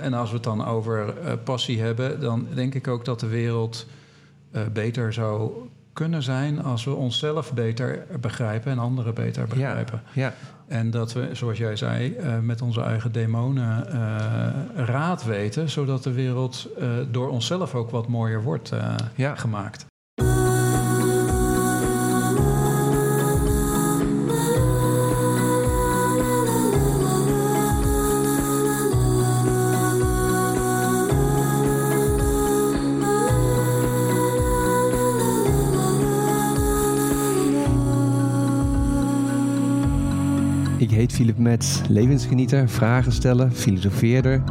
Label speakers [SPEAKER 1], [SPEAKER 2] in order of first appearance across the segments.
[SPEAKER 1] En als we het dan over uh, passie hebben, dan denk ik ook dat de wereld uh, beter zou kunnen zijn als we onszelf beter begrijpen en anderen beter begrijpen.
[SPEAKER 2] Ja, ja.
[SPEAKER 1] En dat we, zoals jij zei, uh, met onze eigen demonen raad weten, zodat de wereld door onszelf ook wat mooier wordt
[SPEAKER 2] ja.
[SPEAKER 1] gemaakt.
[SPEAKER 2] Philip Metz, levensgenieter, vragen stellen, filosofeerder.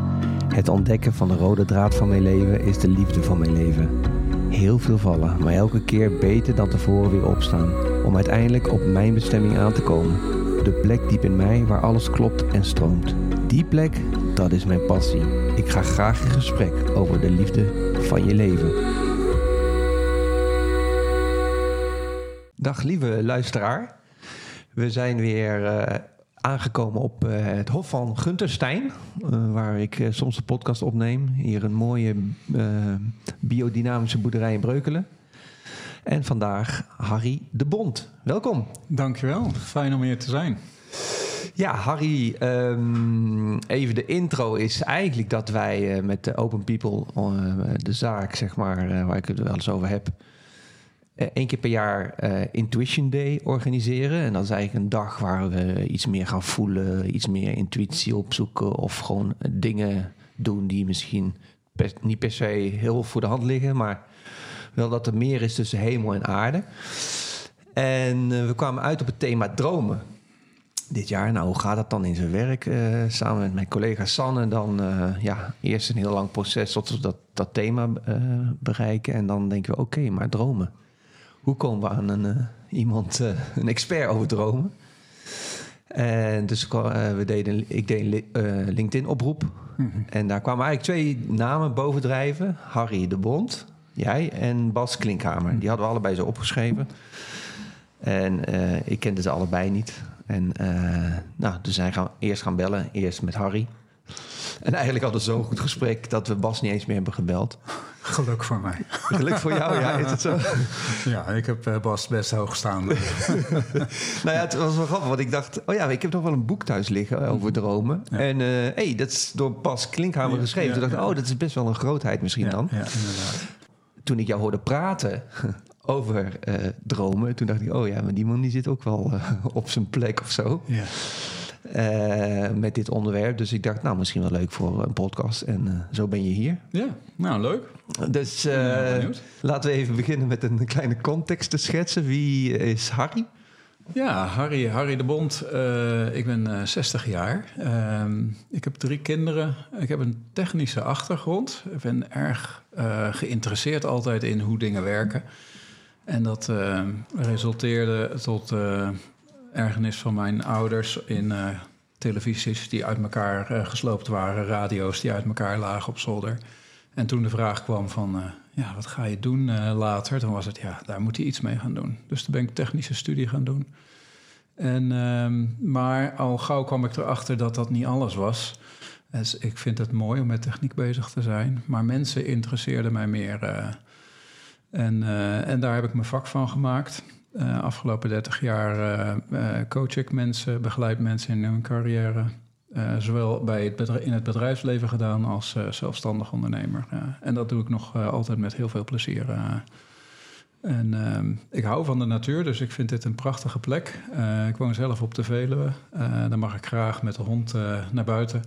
[SPEAKER 2] Het ontdekken van de rode draad van mijn leven is de liefde van mijn leven. Heel veel vallen, maar elke keer beter dan tevoren weer opstaan. Om uiteindelijk op mijn bestemming aan te komen. De plek diep in mij waar alles klopt en stroomt. Die plek, dat is mijn passie. Ik ga graag in gesprek over de liefde van je leven. Dag lieve luisteraar. We zijn weer uh, aangekomen op uh, het Hof van Gunterstein, uh, waar ik soms de podcast opneem. Hier een mooie biodynamische boerderij in Breukelen. En vandaag Harry de Bond. Welkom.
[SPEAKER 1] Dankjewel, fijn om hier te zijn.
[SPEAKER 2] Ja, Harry, um, even de intro is eigenlijk dat wij met de Open People, de zaak zeg maar, waar ik het wel eens over heb, één keer per jaar Intuition Day organiseren. En dat is eigenlijk een dag waar we iets meer gaan voelen, iets meer intuïtie opzoeken of gewoon dingen doen die misschien niet per se heel voor de hand liggen, maar wel dat er meer is tussen hemel en aarde. En we kwamen uit op het thema dromen dit jaar. Nou, hoe gaat dat dan in zijn werk? Samen met mijn collega Sanne dan ja, eerst een heel lang proces tot we dat, dat thema bereiken. En dan denken we, oké, maar dromen. Hoe komen we aan een, iemand, een expert over dromen? En dus we deden, ik deed een LinkedIn-oproep. Mm -hmm. En daar kwamen eigenlijk twee namen bovendrijven. Harry de Bond, jij, en Bas Klinkhamer. Die hadden we allebei zo opgeschreven. En ik kende ze allebei niet. En uh, nou, dus zijn gaan eerst gaan bellen, eerst met Harry. En eigenlijk hadden we zo'n goed gesprek dat we Bas niet eens meer hebben gebeld.
[SPEAKER 1] Geluk voor mij.
[SPEAKER 2] Geluk voor jou, ja, is het zo?
[SPEAKER 1] Ja, ik heb uh, Bas best hoog staan.
[SPEAKER 2] nou ja, het was wel grappig, want ik dacht... oh ja, ik heb nog wel een boek thuis liggen over dromen. Ja. En hé, uh, hey, dat is door Bas Klinkhamer ja, geschreven. Toen dacht ik, oh, dat is best wel een grootheid misschien dan.
[SPEAKER 1] Ja, inderdaad.
[SPEAKER 2] Toen ik jou hoorde praten over uh, dromen. Toen dacht ik, oh ja, maar die man die zit ook wel uh, op zijn plek of zo.
[SPEAKER 1] Ja.
[SPEAKER 2] Uh, met dit onderwerp. Dus ik dacht, nou, misschien wel leuk voor een podcast. En zo ben je hier.
[SPEAKER 1] Ja, nou, leuk.
[SPEAKER 2] Dus laten we even beginnen met een kleine context te schetsen. Wie is Harry?
[SPEAKER 1] Ja, Harry, Harry de Bond. ik ben 60 jaar. Ehm, ik heb drie kinderen. Ik heb een technische achtergrond. Ik ben erg geïnteresseerd altijd in hoe dingen werken. En dat resulteerde tot ergernis van mijn ouders in uh, televisies die uit elkaar gesloopt waren, radio's die uit elkaar lagen op zolder. En toen de vraag kwam van, ja, wat ga je doen later? Dan was het, ja, daar moet hij iets mee gaan doen. Dus toen ben ik technische studie gaan doen. En, ehm, maar al gauw kwam ik erachter dat dat niet alles was. Dus ik vind het mooi om met techniek bezig te zijn. Maar mensen interesseerden mij meer en, en daar heb ik mijn vak van gemaakt. Uh, afgelopen 30 jaar uh, coach ik mensen, begeleid mensen in hun carrière. zowel bij het bedrijf, in het bedrijfsleven gedaan als zelfstandig ondernemer. en dat doe ik nog altijd met heel veel plezier. en ik hou van de natuur, dus ik vind dit een prachtige plek. ik woon zelf op de Veluwe. dan mag ik graag met de hond naar buiten.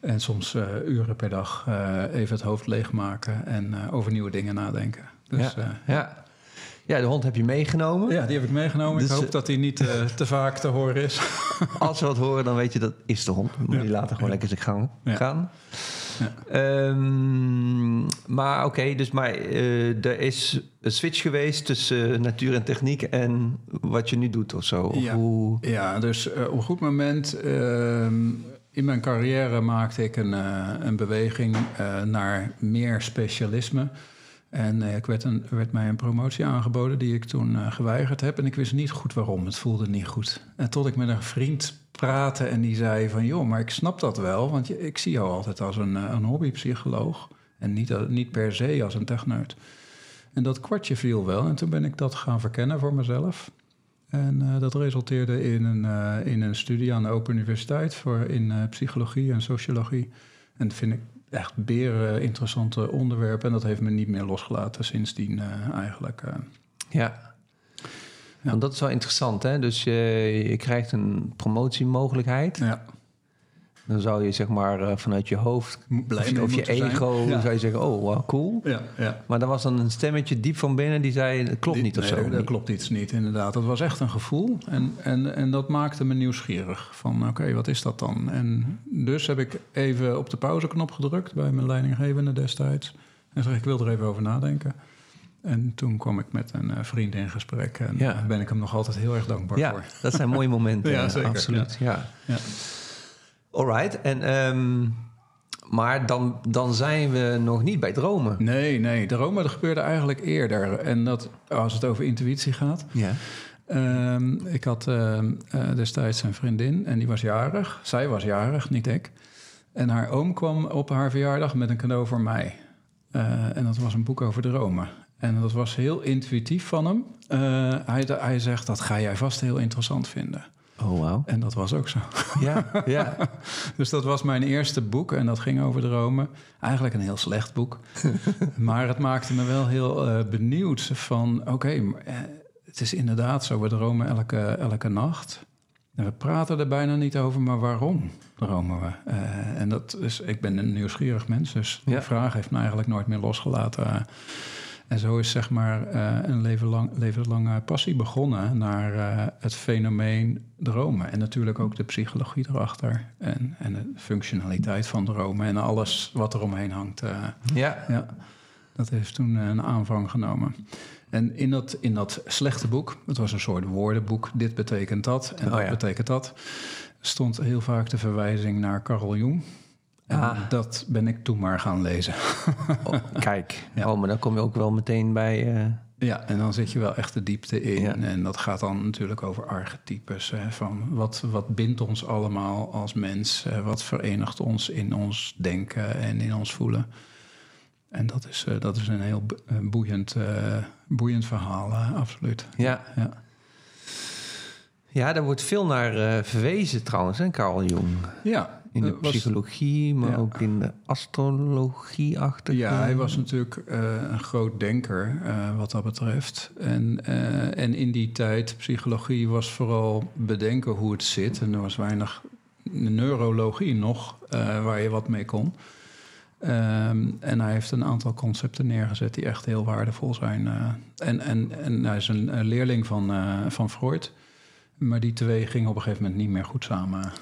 [SPEAKER 1] En soms uren per dag even het hoofd leegmaken en over nieuwe dingen nadenken. Dus,
[SPEAKER 2] ja, uh, ja. Ja, de hond heb je meegenomen.
[SPEAKER 1] Ja, die heb ik meegenomen. Dus, ik hoop dat hij niet uh, te vaak te horen is.
[SPEAKER 2] Als we wat horen, dan weet je dat is de hond. Dan moet je ja. later gewoon lekker zijn gang ja. gaan. Ja. Um, maar oké, okay, dus maar uh, er is een switch geweest tussen natuur en techniek en wat je nu doet of zo. Of
[SPEAKER 1] ja.
[SPEAKER 2] Hoe...
[SPEAKER 1] ja, dus op een goed moment in mijn carrière maakte ik een, een beweging naar meer specialisme. En uh, ik werd, een, mij een promotie aangeboden die ik toen uh, geweigerd heb. En ik wist niet goed waarom. Het voelde niet goed. En tot ik met een vriend praten en die zei van... joh, maar ik snap dat wel, want je, ik zie jou altijd als een, een hobbypsycholoog... en niet, niet per se als een techneut. En dat kwartje viel wel en toen ben ik dat gaan verkennen voor mezelf... En dat resulteerde in een, in een studie aan de Open Universiteit voor in psychologie en sociologie. En dat vind ik echt beren interessante onderwerpen. En dat heeft me niet meer losgelaten sindsdien eigenlijk.
[SPEAKER 2] Ja. ja. Want dat is wel interessant, hè? Dus je, je krijgt een promotiemogelijkheid.
[SPEAKER 1] Ja.
[SPEAKER 2] Dan zou je zeg maar uh, vanuit je hoofd
[SPEAKER 1] Blij
[SPEAKER 2] of, je ego ja. zou je zeggen, oh wow, cool.
[SPEAKER 1] Ja, ja.
[SPEAKER 2] Maar er was dan een stemmetje diep van binnen die zei, het klopt
[SPEAKER 1] Die-
[SPEAKER 2] niet of
[SPEAKER 1] nee,
[SPEAKER 2] zo.
[SPEAKER 1] Dat klopt iets niet, inderdaad. Dat was echt een gevoel. En, en, en dat maakte me nieuwsgierig. Van oké, wat is dat dan? En dus heb ik even op de pauzeknop gedrukt bij mijn leidinggevende destijds. En zeg ik wil er even over nadenken. En toen kwam ik met een eh, vriend in gesprek. En
[SPEAKER 2] Ja.
[SPEAKER 1] daar ben ik hem nog altijd heel erg dankbaar
[SPEAKER 2] Ja,
[SPEAKER 1] voor.
[SPEAKER 2] dat zijn mooie momenten.
[SPEAKER 1] Ja,
[SPEAKER 2] eh,
[SPEAKER 1] zeker,
[SPEAKER 2] Absoluut, ja. Alright, en, ehm, maar dan, dan zijn we nog niet bij dromen.
[SPEAKER 1] Nee, nee. Dat gebeurde eigenlijk eerder. En dat, als het over intuïtie gaat.
[SPEAKER 2] Ja.
[SPEAKER 1] Ehm, ik had ehm, eh, destijds een vriendin en die was jarig. Zij was jarig, niet ik. En haar oom kwam op haar verjaardag met een cadeau voor mij. Eh, en dat was een boek over dromen. En dat was heel intuïtief van hem. Eh, hij, hij zegt, dat ga jij vast heel interessant vinden.
[SPEAKER 2] Oh, wauw.
[SPEAKER 1] En dat was ook zo.
[SPEAKER 2] Ja, ja.
[SPEAKER 1] Dus dat was mijn eerste boek en dat ging over dromen. Eigenlijk een heel slecht boek. maar het maakte me wel heel eh, benieuwd van... oké, eh, het is inderdaad zo, we dromen elke, elke nacht. En we praten er bijna niet over, maar waarom dromen we? Eh, en dat is, ik ben een nieuwsgierig mens, dus die
[SPEAKER 2] Ja.
[SPEAKER 1] vraag heeft me eigenlijk nooit meer losgelaten. En zo is zeg maar eh, een leven lang, levenslange passie begonnen naar eh, het fenomeen dromen. En natuurlijk ook de psychologie erachter. En, en de functionaliteit van dromen en alles wat er omheen hangt. eh,
[SPEAKER 2] ja.
[SPEAKER 1] ja, dat heeft toen een aanvang genomen. En in dat, in dat slechte boek, het was een soort woordenboek, dit betekent dat en
[SPEAKER 2] Oh
[SPEAKER 1] dat
[SPEAKER 2] ja.
[SPEAKER 1] betekent dat, stond heel vaak de verwijzing naar Carl Jung.
[SPEAKER 2] Ah.
[SPEAKER 1] dat ben ik toen maar gaan lezen.
[SPEAKER 2] Oh, kijk,
[SPEAKER 1] Ja.
[SPEAKER 2] oh, maar dan kom je ook wel meteen bij... eh,
[SPEAKER 1] Ja, en dan zit je wel echt de diepte in.
[SPEAKER 2] Ja.
[SPEAKER 1] En dat gaat dan natuurlijk over archetypes. Hè, van wat, wat bindt ons allemaal als mens? wat verenigt ons in ons denken en in ons voelen? En dat is, eh, dat is een heel bo- boeiend, eh, boeiend verhaal, absoluut.
[SPEAKER 2] ja.
[SPEAKER 1] Ja.
[SPEAKER 2] ja, daar wordt veel naar verwezen trouwens, hè, Carl Jung.
[SPEAKER 1] Ja,
[SPEAKER 2] In de
[SPEAKER 1] eh, was-
[SPEAKER 2] psychologie, maar
[SPEAKER 1] ja.
[SPEAKER 2] ook in de astrologie achter.
[SPEAKER 1] Ja, hij was natuurlijk eh, een groot denker eh, wat dat betreft. En, en in die tijd, psychologie was vooral bedenken hoe het zit. En er was weinig neurologie nog waar je wat mee kon. Ehm, en hij heeft een aantal concepten neergezet die echt heel waardevol zijn. en, en, en hij is een, een leerling van, van Freud. Maar die twee gingen op een gegeven moment niet meer goed samen.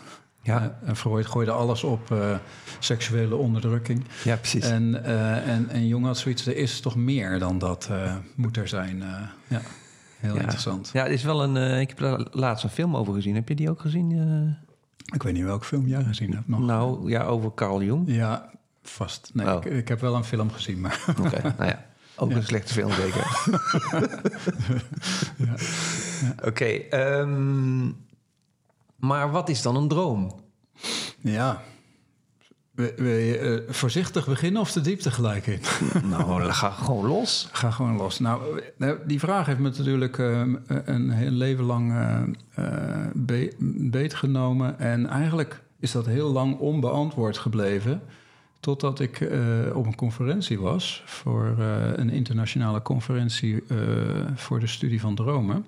[SPEAKER 2] Ja,
[SPEAKER 1] en Freud gooide alles op eh, seksuele onderdrukking.
[SPEAKER 2] ja precies.
[SPEAKER 1] En, eh, en, en Jung had zoiets, er is toch meer dan dat eh, moet er zijn. ja, heel
[SPEAKER 2] Ja.
[SPEAKER 1] interessant.
[SPEAKER 2] Ja, het is wel een. ik heb daar laatst een film over gezien. Heb je die ook gezien?
[SPEAKER 1] Ik weet niet welke film jij gezien hebt nog.
[SPEAKER 2] Nou, ja, over Carl Jung.
[SPEAKER 1] Ja, vast. Nee,
[SPEAKER 2] Oh.
[SPEAKER 1] ik, ik heb wel een film gezien, maar
[SPEAKER 2] Oké, nou ja. Ook
[SPEAKER 1] Ja.
[SPEAKER 2] een slechte film, zeker.
[SPEAKER 1] ja.
[SPEAKER 2] Oké, ehm, maar wat is dan een droom?
[SPEAKER 1] ja. Wil je eh, voorzichtig beginnen of de diepte gelijk in?
[SPEAKER 2] nou, ga gewoon los.
[SPEAKER 1] Ga gewoon los. Nou, eh, die vraag heeft me natuurlijk eh, een heel leven lang eh, eh, be- beetgenomen. En eigenlijk is dat heel lang onbeantwoord gebleven. Totdat ik eh, op een conferentie was voor eh, een internationale conferentie eh, voor de studie van dromen.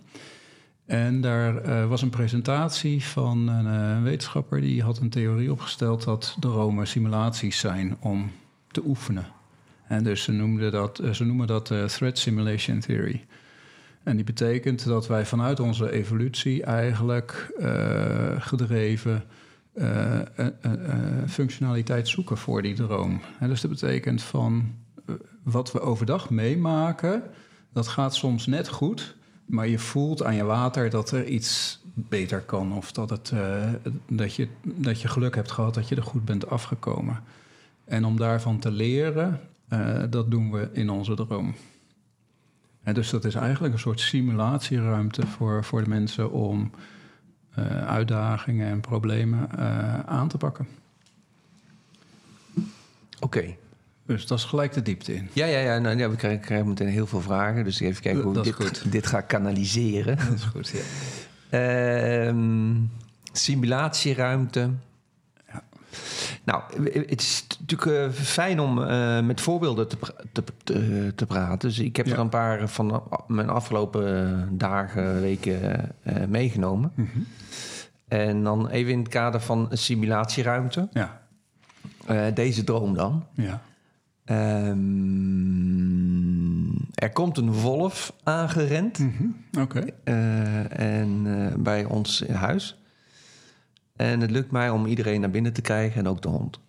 [SPEAKER 1] En daar eh, was een presentatie van een eh, wetenschapper die had een theorie opgesteld dat dromen simulaties zijn om te oefenen. En dus ze, noemden dat, eh, ze noemen dat Threat Simulation Theory. En die betekent dat wij vanuit onze evolutie eigenlijk gedreven functionaliteit zoeken voor die droom. En dus dat betekent van wat we overdag meemaken, dat gaat soms net goed, maar je voelt aan je water dat er iets beter kan of dat, het, eh, dat, je, dat je geluk hebt gehad dat je er goed bent afgekomen. En om daarvan te leren, eh, dat doen we in onze droom. En dus dat is eigenlijk een soort simulatieruimte voor, voor de mensen om eh, uitdagingen en problemen aan te pakken.
[SPEAKER 2] Oké.
[SPEAKER 1] Dus dat is gelijk de diepte in.
[SPEAKER 2] Ja, ja, ja, nou, ja we krijgen, krijgen meteen heel veel vragen. Dus even kijken hoe ik dit,
[SPEAKER 1] goed.
[SPEAKER 2] dit ga kanaliseren.
[SPEAKER 1] Dat is goed, ja.
[SPEAKER 2] Ehm, simulatieruimte.
[SPEAKER 1] Ja.
[SPEAKER 2] Nou, het is natuurlijk eh, fijn om eh, met voorbeelden te, pra- te, te, te praten. Dus ik heb
[SPEAKER 1] Ja.
[SPEAKER 2] er een paar van mijn afgelopen dagen, weken eh, meegenomen.
[SPEAKER 1] Mhm.
[SPEAKER 2] En dan even in het kader van een simulatieruimte.
[SPEAKER 1] Ja,
[SPEAKER 2] deze droom dan.
[SPEAKER 1] ja.
[SPEAKER 2] Ehm, er komt een wolf aangerend.
[SPEAKER 1] Mhm. Oké.
[SPEAKER 2] Eh, en eh, bij ons in huis. En het lukt mij om iedereen naar binnen te krijgen en ook de hond.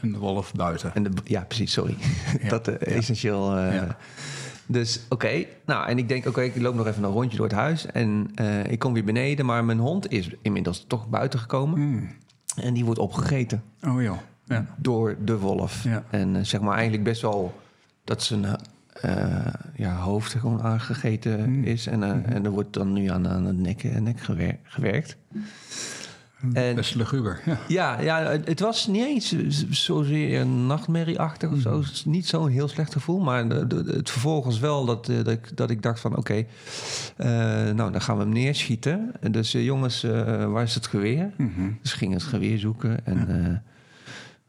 [SPEAKER 1] En de wolf buiten.
[SPEAKER 2] En de, ja, precies, sorry.
[SPEAKER 1] Ja,
[SPEAKER 2] dat is
[SPEAKER 1] ja.
[SPEAKER 2] essentieel.
[SPEAKER 1] Ja.
[SPEAKER 2] Dus oké, nou en ik denk, oké, ik loop nog even een rondje door het huis. En ik kom weer beneden, maar mijn hond is inmiddels toch buiten gekomen.
[SPEAKER 1] Mm.
[SPEAKER 2] En die wordt opgegeten
[SPEAKER 1] Oh joh. Ja.
[SPEAKER 2] door de wolf.
[SPEAKER 1] Ja.
[SPEAKER 2] En eh, zeg maar eigenlijk best wel dat zijn eh, ja, hoofd gewoon aangegeten
[SPEAKER 1] Mm.
[SPEAKER 2] is. En, eh, en er wordt dan nu aan, aan het nek, nek gewer- gewerkt. En-
[SPEAKER 1] Best luguber. Ja.
[SPEAKER 2] Ja, ja het, was niet eens zozeer een nachtmerrieachtig of zo. Niet zo'n heel slecht gevoel. Maar de, de- het vervolg was wel dat, dat, ik, dat ik dacht van... oké, nou, dan gaan we hem neerschieten. En Dus jongens, waar is het geweer? Dus gingen het geweer zoeken. En,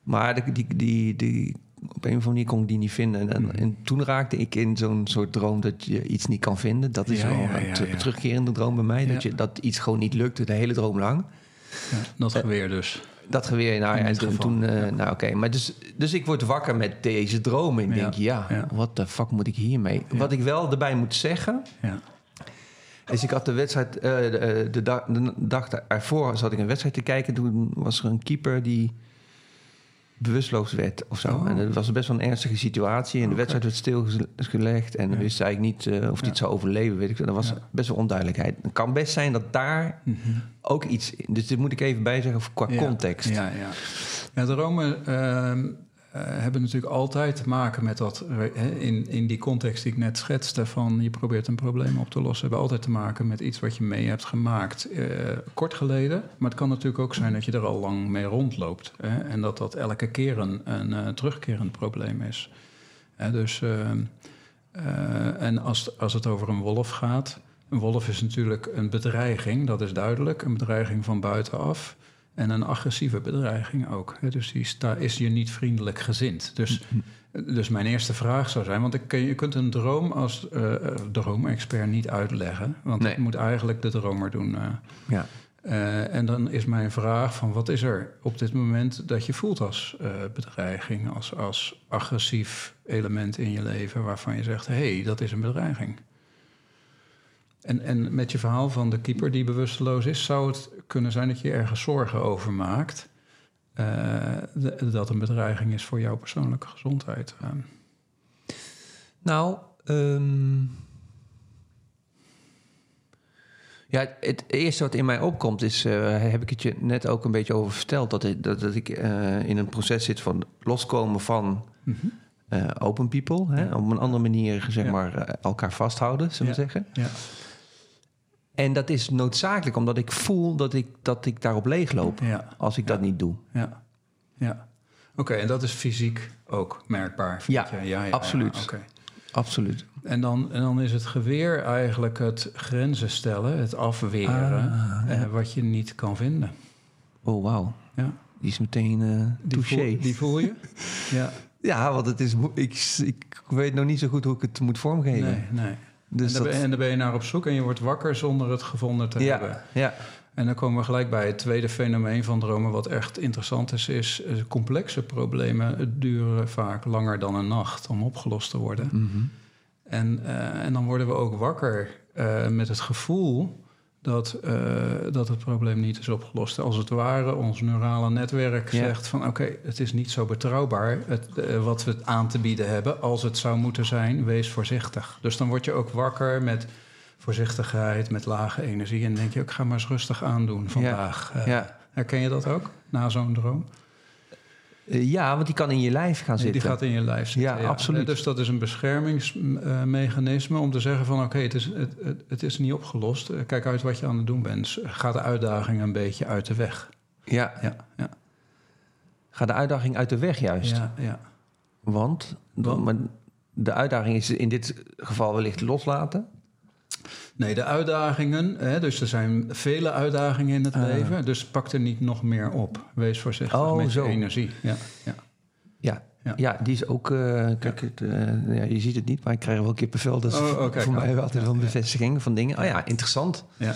[SPEAKER 2] maar die, die, die, op een of andere manier kon ik die niet vinden. En, en, en toen raakte ik in zo'n soort droom dat je iets niet kan vinden. Dat is
[SPEAKER 1] Ja,
[SPEAKER 2] wel
[SPEAKER 1] ja,
[SPEAKER 2] een
[SPEAKER 1] ja,
[SPEAKER 2] terugkerende droom bij mij. Dat, je, dat iets gewoon niet lukte de hele droom lang.
[SPEAKER 1] Dat geweer dus.
[SPEAKER 2] Dat geweer, nou ja, en toen, eh,
[SPEAKER 1] ja.
[SPEAKER 2] nou oké. Maar dus, dus ik word wakker met deze droom en denk, ja, wat de fuck moet ik hiermee? Wat ik wel erbij moet zeggen,
[SPEAKER 1] Ja.
[SPEAKER 2] is ik had de wedstrijd, eh, de, eh, de, dag, de dag ervoor zat ik een wedstrijd te kijken. Toen was er een keeper die bewusteloos werd of zo.
[SPEAKER 1] Oh.
[SPEAKER 2] En het was best wel een ernstige situatie. En de wedstrijd werd stilgelegd. En we
[SPEAKER 1] Ja.
[SPEAKER 2] wisten eigenlijk niet eh, of hij het zou overleven. Weet ik. Er was best wel onduidelijkheid. Het kan best zijn dat daar
[SPEAKER 1] Mhm.
[SPEAKER 2] ook iets... Dus dit moet ik even bijzeggen qua context.
[SPEAKER 1] Ja, ja. ja dromen ehm, eh, hebben natuurlijk altijd te maken met dat... eh, in, in die context die ik net schetste... van je probeert een probleem op te lossen... hebben altijd te maken met iets wat je mee hebt gemaakt eh, kort geleden. Maar het kan natuurlijk ook zijn dat je er al lang mee rondloopt. Hè, en dat dat elke keer een, een eh, terugkerend probleem is. Dus... eh, en als, als het over een wolf gaat... Een wolf is natuurlijk een bedreiging, dat is duidelijk. Een bedreiging van buitenaf. En een agressieve bedreiging ook. Hè. Dus die sta, is je niet vriendelijk gezind. Dus, dus mijn eerste vraag zou zijn... want ik, je kunt een droom als eh, droomexpert niet uitleggen. Want
[SPEAKER 2] Nee.
[SPEAKER 1] dat moet eigenlijk de dromer doen. eh.
[SPEAKER 2] Ja.
[SPEAKER 1] En dan is mijn vraag van wat is er op dit moment dat je voelt als bedreiging, als, als agressief element in je leven waarvan je zegt, hé, hey, dat is een bedreiging. En, en met je verhaal van de keeper die bewusteloos is, zou het kunnen zijn dat je ergens zorgen over maakt eh, dat een bedreiging is voor jouw persoonlijke gezondheid. Eh,
[SPEAKER 2] Nou, ehm, ja, het eerste wat in mij opkomt is, eh, heb ik het je net ook een beetje over verteld, dat ik, dat, dat ik in een proces zit van loskomen van
[SPEAKER 1] mhm.
[SPEAKER 2] open people, hè,
[SPEAKER 1] Ja.
[SPEAKER 2] op een andere manier zeg
[SPEAKER 1] Ja.
[SPEAKER 2] maar elkaar vasthouden, zullen we
[SPEAKER 1] Ja.
[SPEAKER 2] zeggen.
[SPEAKER 1] Ja,
[SPEAKER 2] En dat is noodzakelijk omdat ik voel dat ik, dat ik daarop leegloop
[SPEAKER 1] ja,
[SPEAKER 2] als ik dat niet doe.
[SPEAKER 1] ja. ja. Oké, en dat is fysiek ook merkbaar?
[SPEAKER 2] Ja,
[SPEAKER 1] ja,
[SPEAKER 2] absoluut.
[SPEAKER 1] Oké.
[SPEAKER 2] Absoluut.
[SPEAKER 1] En dan, en dan is het geweer eigenlijk het grenzen stellen, het afweren,
[SPEAKER 2] Ah,
[SPEAKER 1] eh, wat je niet kan vinden.
[SPEAKER 2] Oh, wauw.
[SPEAKER 1] Ja.
[SPEAKER 2] Die is meteen eh
[SPEAKER 1] Die, voel, die voel je? ja.
[SPEAKER 2] Ja, want het is, ik, ik weet nog niet zo goed hoe ik het moet vormgeven.
[SPEAKER 1] Nee, nee.
[SPEAKER 2] Dus
[SPEAKER 1] en, daar
[SPEAKER 2] dat,
[SPEAKER 1] ben, en daar ben je naar op zoek en je wordt wakker zonder het gevonden te hebben.
[SPEAKER 2] ja,
[SPEAKER 1] En dan komen we gelijk bij het tweede fenomeen van dromen, wat echt interessant is, is eh, complexe problemen het duren vaak langer dan een nacht om opgelost te worden.
[SPEAKER 2] Mhm.
[SPEAKER 1] En, eh, en dan worden we ook wakker eh, met het gevoel dat, eh, dat het probleem niet is opgelost. Als het ware, ons neurale netwerk
[SPEAKER 2] Ja.
[SPEAKER 1] zegt van... oké, het is niet zo betrouwbaar het, eh, wat we aan te bieden hebben... als het zou moeten zijn, wees voorzichtig. Dus dan word je ook wakker met voorzichtigheid, met lage energie... en denk je, ik ga maar eens rustig aandoen vandaag. Eh,
[SPEAKER 2] ja.
[SPEAKER 1] Herken je dat ook, na zo'n droom?
[SPEAKER 2] Eh, ja, want die kan in je lijf gaan zitten.
[SPEAKER 1] Die gaat in je lijf zitten.
[SPEAKER 2] Ja, absoluut.
[SPEAKER 1] Dus dat is een beschermingsmechanisme om te zeggen van... oké, het, is, het, het, het is niet opgelost. Eh, Kijk uit wat je aan het doen bent. Ga de uitdaging een beetje uit de weg.
[SPEAKER 2] Ja,
[SPEAKER 1] Ja, ja,
[SPEAKER 2] ga de uitdaging uit de weg juist.
[SPEAKER 1] ja, ja.
[SPEAKER 2] Want,
[SPEAKER 1] Want?
[SPEAKER 2] maar de uitdaging is in dit geval wellicht loslaten.
[SPEAKER 1] Nee, de uitdagingen... Hè, dus er zijn vele uitdagingen in het
[SPEAKER 2] Ah.
[SPEAKER 1] leven. Dus pak er niet nog meer op. Wees voorzichtig
[SPEAKER 2] Oh,
[SPEAKER 1] met
[SPEAKER 2] zo.
[SPEAKER 1] je energie. Ja, ja.
[SPEAKER 2] Ja,
[SPEAKER 1] Ja.
[SPEAKER 2] ja. die is ook... eh, kijk, het, eh, ja, je ziet het niet, maar ik krijg wel kippenvel. Dat is
[SPEAKER 1] Oh, oh,
[SPEAKER 2] voor-
[SPEAKER 1] oh.
[SPEAKER 2] mij wel altijd wel een bevestiging van dingen. Oh ja, interessant.
[SPEAKER 1] ja.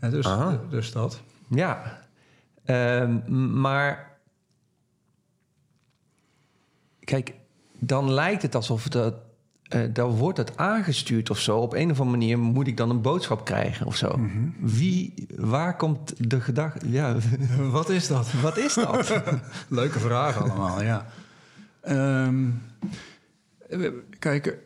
[SPEAKER 1] Ja, dus,
[SPEAKER 2] Aha.
[SPEAKER 1] dus dat.
[SPEAKER 2] Ja, Ehm, maar kijk, dan lijkt het alsof dat, eh, dan wordt het aangestuurd of zo. Op een of andere manier moet ik dan een boodschap krijgen of zo.
[SPEAKER 1] Mhm.
[SPEAKER 2] Wie, waar komt de gedachte? Ja,
[SPEAKER 1] Wat is dat?
[SPEAKER 2] wat is dat?
[SPEAKER 1] Leuke vraag allemaal, ja. Ehm, kijk,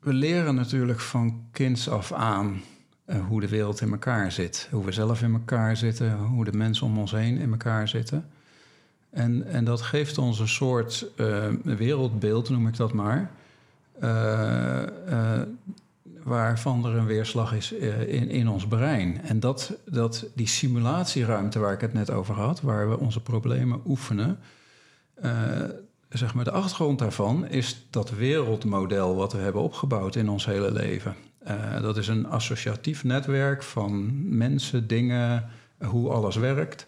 [SPEAKER 1] we leren natuurlijk van kinds af aan eh, hoe de wereld in elkaar zit. Hoe we zelf in elkaar zitten, hoe de mensen om ons heen in elkaar zitten. En, en dat geeft ons een soort eh, wereldbeeld, noem ik dat maar. Eh, eh, waarvan er een weerslag is eh, in, in ons brein. En dat, dat die simulatieruimte waar ik het net over had, waar we onze problemen oefenen, zeg maar de achtergrond daarvan is dat wereldmodel wat we hebben opgebouwd in ons hele leven. Dat is een associatief netwerk van mensen, dingen, hoe alles werkt.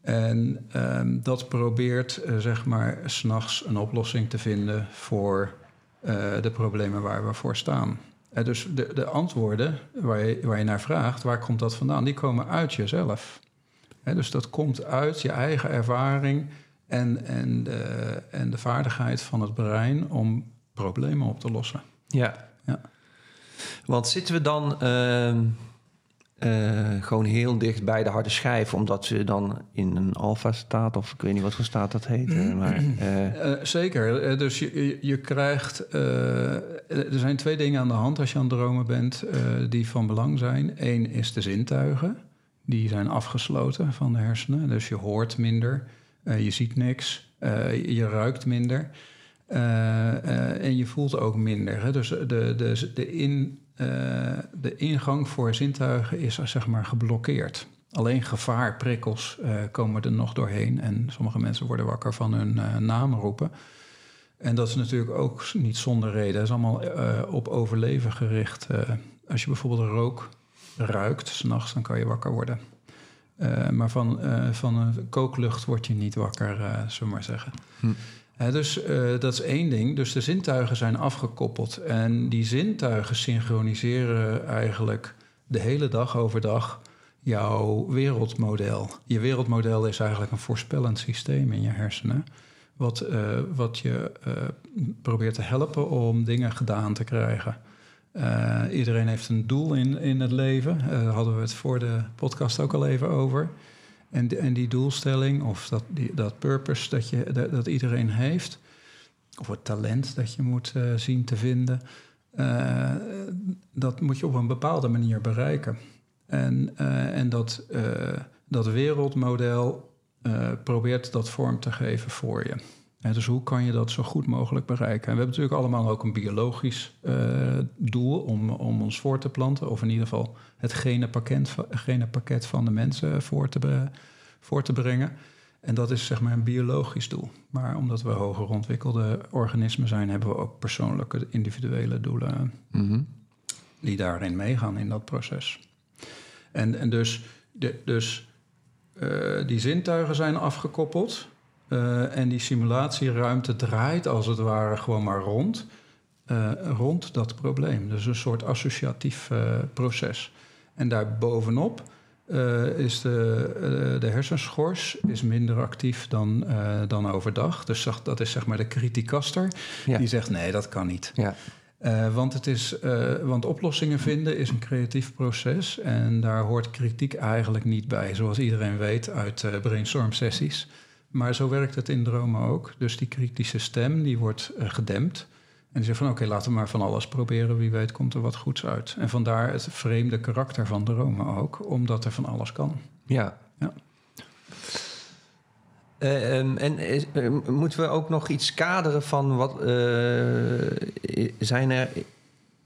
[SPEAKER 1] En ehm, dat probeert, zeg maar, s'nachts een oplossing te vinden voor eh, de problemen waar we voor staan. Eh, dus de, de antwoorden waar je, waar je naar vraagt, waar komt dat vandaan? Die komen uit jezelf. Dus dat komt uit je eigen ervaring en, en, de, en de vaardigheid van het brein om problemen op te lossen.
[SPEAKER 2] ja.
[SPEAKER 1] Ja.
[SPEAKER 2] Want zitten we dan ehm, eh, gewoon heel dicht bij de harde schijf, omdat we dan in een alfa-staat, of ik weet niet wat voor staat dat heet, eh, maar eh,
[SPEAKER 1] Eh, zeker. Dus je, je, krijgt. er zijn twee dingen aan de hand als je aan het dromen bent die van belang zijn. Eén is de zintuigen. Die zijn afgesloten van de hersenen. Dus je hoort minder, je ziet niks, je ruikt minder. en je voelt ook minder. Hè? Dus de, de, de, in, de ingang voor zintuigen is zeg maar geblokkeerd. Alleen gevaarprikkels eh, komen er nog doorheen. En sommige mensen worden wakker van hun eh, naam roepen. En dat is natuurlijk ook niet zonder reden. Het is allemaal eh, op overleven gericht. Eh, als je bijvoorbeeld rook ruikt, s'nachts, dan kan je wakker worden. Eh, maar van, eh, van een kooklucht word je niet wakker, eh zullen we maar zeggen.
[SPEAKER 2] Hm.
[SPEAKER 1] Dus eh, dat is één ding. Dus de zintuigen zijn afgekoppeld. En die zintuigen synchroniseren eigenlijk de hele dag overdag jouw wereldmodel. Je wereldmodel is eigenlijk een voorspellend systeem in je hersenen. Wat, eh, wat je eh, probeert te helpen om dingen gedaan te krijgen. Iedereen heeft een doel in, in het leven. Daar hadden we het voor de podcast ook al even over. En, en die doelstelling, of dat, die, dat purpose dat, je, dat, iedereen heeft, of het talent dat je moet eh, zien te vinden, eh, dat moet je op een bepaalde manier bereiken. En, eh, en dat, dat wereldmodel probeert dat vorm te geven voor je. En dus hoe kan je dat zo goed mogelijk bereiken? En we hebben natuurlijk allemaal ook een biologisch eh, doel om, om ons voor te planten, of in ieder geval het genenpakket, genenpakket van de mensen voor te, be- voor te brengen. En dat is zeg maar een biologisch doel. Maar omdat we hoger ontwikkelde organismen zijn, hebben we ook persoonlijke, individuele doelen
[SPEAKER 2] mhm.
[SPEAKER 1] die daarin meegaan in dat proces. En, en dus, de, dus eh, die zintuigen zijn afgekoppeld. Eh, en die simulatieruimte draait als het ware gewoon maar rond. eh, rond dat probleem. Dus een soort associatief eh, proces. En daarbovenop is de, de hersenschors is minder actief dan, dan overdag. Dus dat is zeg maar de criticaster.
[SPEAKER 2] Ja.
[SPEAKER 1] Die zegt nee, dat kan niet.
[SPEAKER 2] ja.
[SPEAKER 1] Want, het is, want oplossingen vinden is een creatief proces en daar hoort kritiek eigenlijk niet bij, zoals iedereen weet uit eh, brainstorm sessies. Maar zo werkt het in dromen ook. Dus die kritische stem die wordt eh, gedempt. En die zegt van oké, laten we maar van alles proberen, wie weet komt er wat goeds uit. En vandaar het vreemde karakter van dromen ook, omdat er van alles kan.
[SPEAKER 2] Ja.
[SPEAKER 1] Ja.
[SPEAKER 2] Eh, ehm, en is- eh, moeten we ook nog iets kaderen van wat zijn er?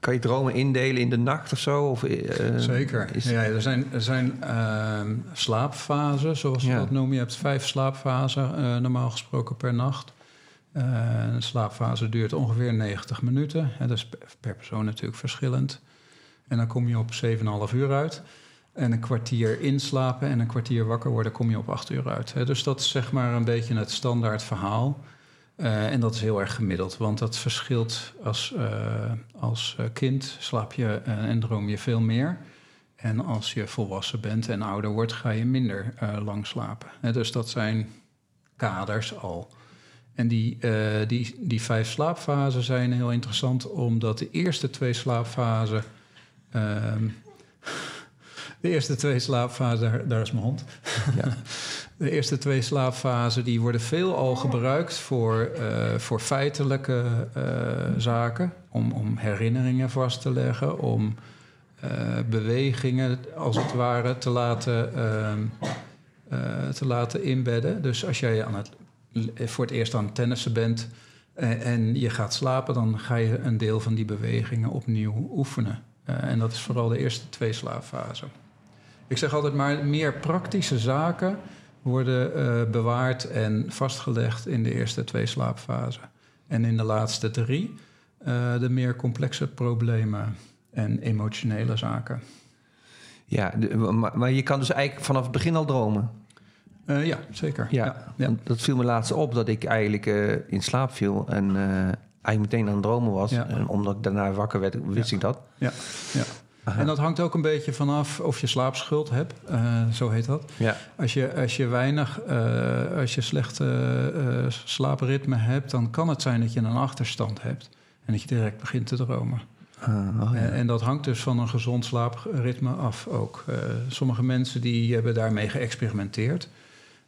[SPEAKER 2] Kan je dromen indelen in de nacht of zo? Of, eh,
[SPEAKER 1] Zeker.
[SPEAKER 2] is-
[SPEAKER 1] ja, er zijn, er zijn ehm, slaapfasen, zoals
[SPEAKER 2] Ja.
[SPEAKER 1] dat noemen. Je hebt vijf slaapfasen eh, normaal gesproken per nacht. Eh, een slaapfase duurt ongeveer 90 minuten. Hè, dat is per, per persoon natuurlijk verschillend. En dan kom je op 7,5 uur uit. En een kwartier inslapen en een kwartier wakker worden, kom je op 8 uur uit. Hè. Dus dat is zeg maar een beetje het standaard verhaal. Eh, en dat is heel erg gemiddeld, want dat verschilt als, eh, als eh, kind slaap je en droom je veel meer. En als je volwassen bent en ouder wordt, ga je minder lang slapen. Dus dat zijn kaders al. En die, die, die vijf slaapfasen zijn heel interessant, omdat de eerste twee slaapfasen. ehm, de eerste twee slaapfasen, daar, daar is mijn hond.
[SPEAKER 2] Ja.
[SPEAKER 1] De eerste twee slaapfasen die worden veelal gebruikt voor, eh, voor feitelijke eh, zaken. Om, om herinneringen vast te leggen, om eh, bewegingen als het ware te laten, ehm, eh, te laten inbedden. Dus als jij aan het, voor het eerst aan het tennissen bent en je gaat slapen, dan ga je een deel van die bewegingen opnieuw oefenen. En dat is vooral de eerste twee slaapfasen. Ik zeg altijd maar, meer praktische zaken worden eh, bewaard en vastgelegd in de eerste twee slaapfasen. En in de laatste drie eh, de meer complexe problemen en emotionele zaken.
[SPEAKER 2] Ja, de- maar, maar je kan dus eigenlijk vanaf het begin al dromen.
[SPEAKER 1] Eh, ja, zeker.
[SPEAKER 2] Ja,
[SPEAKER 1] ja.
[SPEAKER 2] dat viel me laatst op dat ik eigenlijk in slaap viel en eigenlijk meteen aan het dromen was.
[SPEAKER 1] Ja.
[SPEAKER 2] En omdat ik daarna wakker werd, wist ik dat.
[SPEAKER 1] ja. ja.
[SPEAKER 2] Aha.
[SPEAKER 1] En dat hangt ook een beetje vanaf of je slaapschuld hebt, eh, zo heet dat.
[SPEAKER 2] Ja,
[SPEAKER 1] Als je, als je weinig, eh, als je slechte eh, slaapritme hebt, dan kan het zijn dat je een achterstand hebt. En dat je direct begint te dromen.
[SPEAKER 2] Ah, oh ja.
[SPEAKER 1] En, en dat hangt dus van een gezond slaapritme af ook. Sommige mensen die hebben daarmee geëxperimenteerd.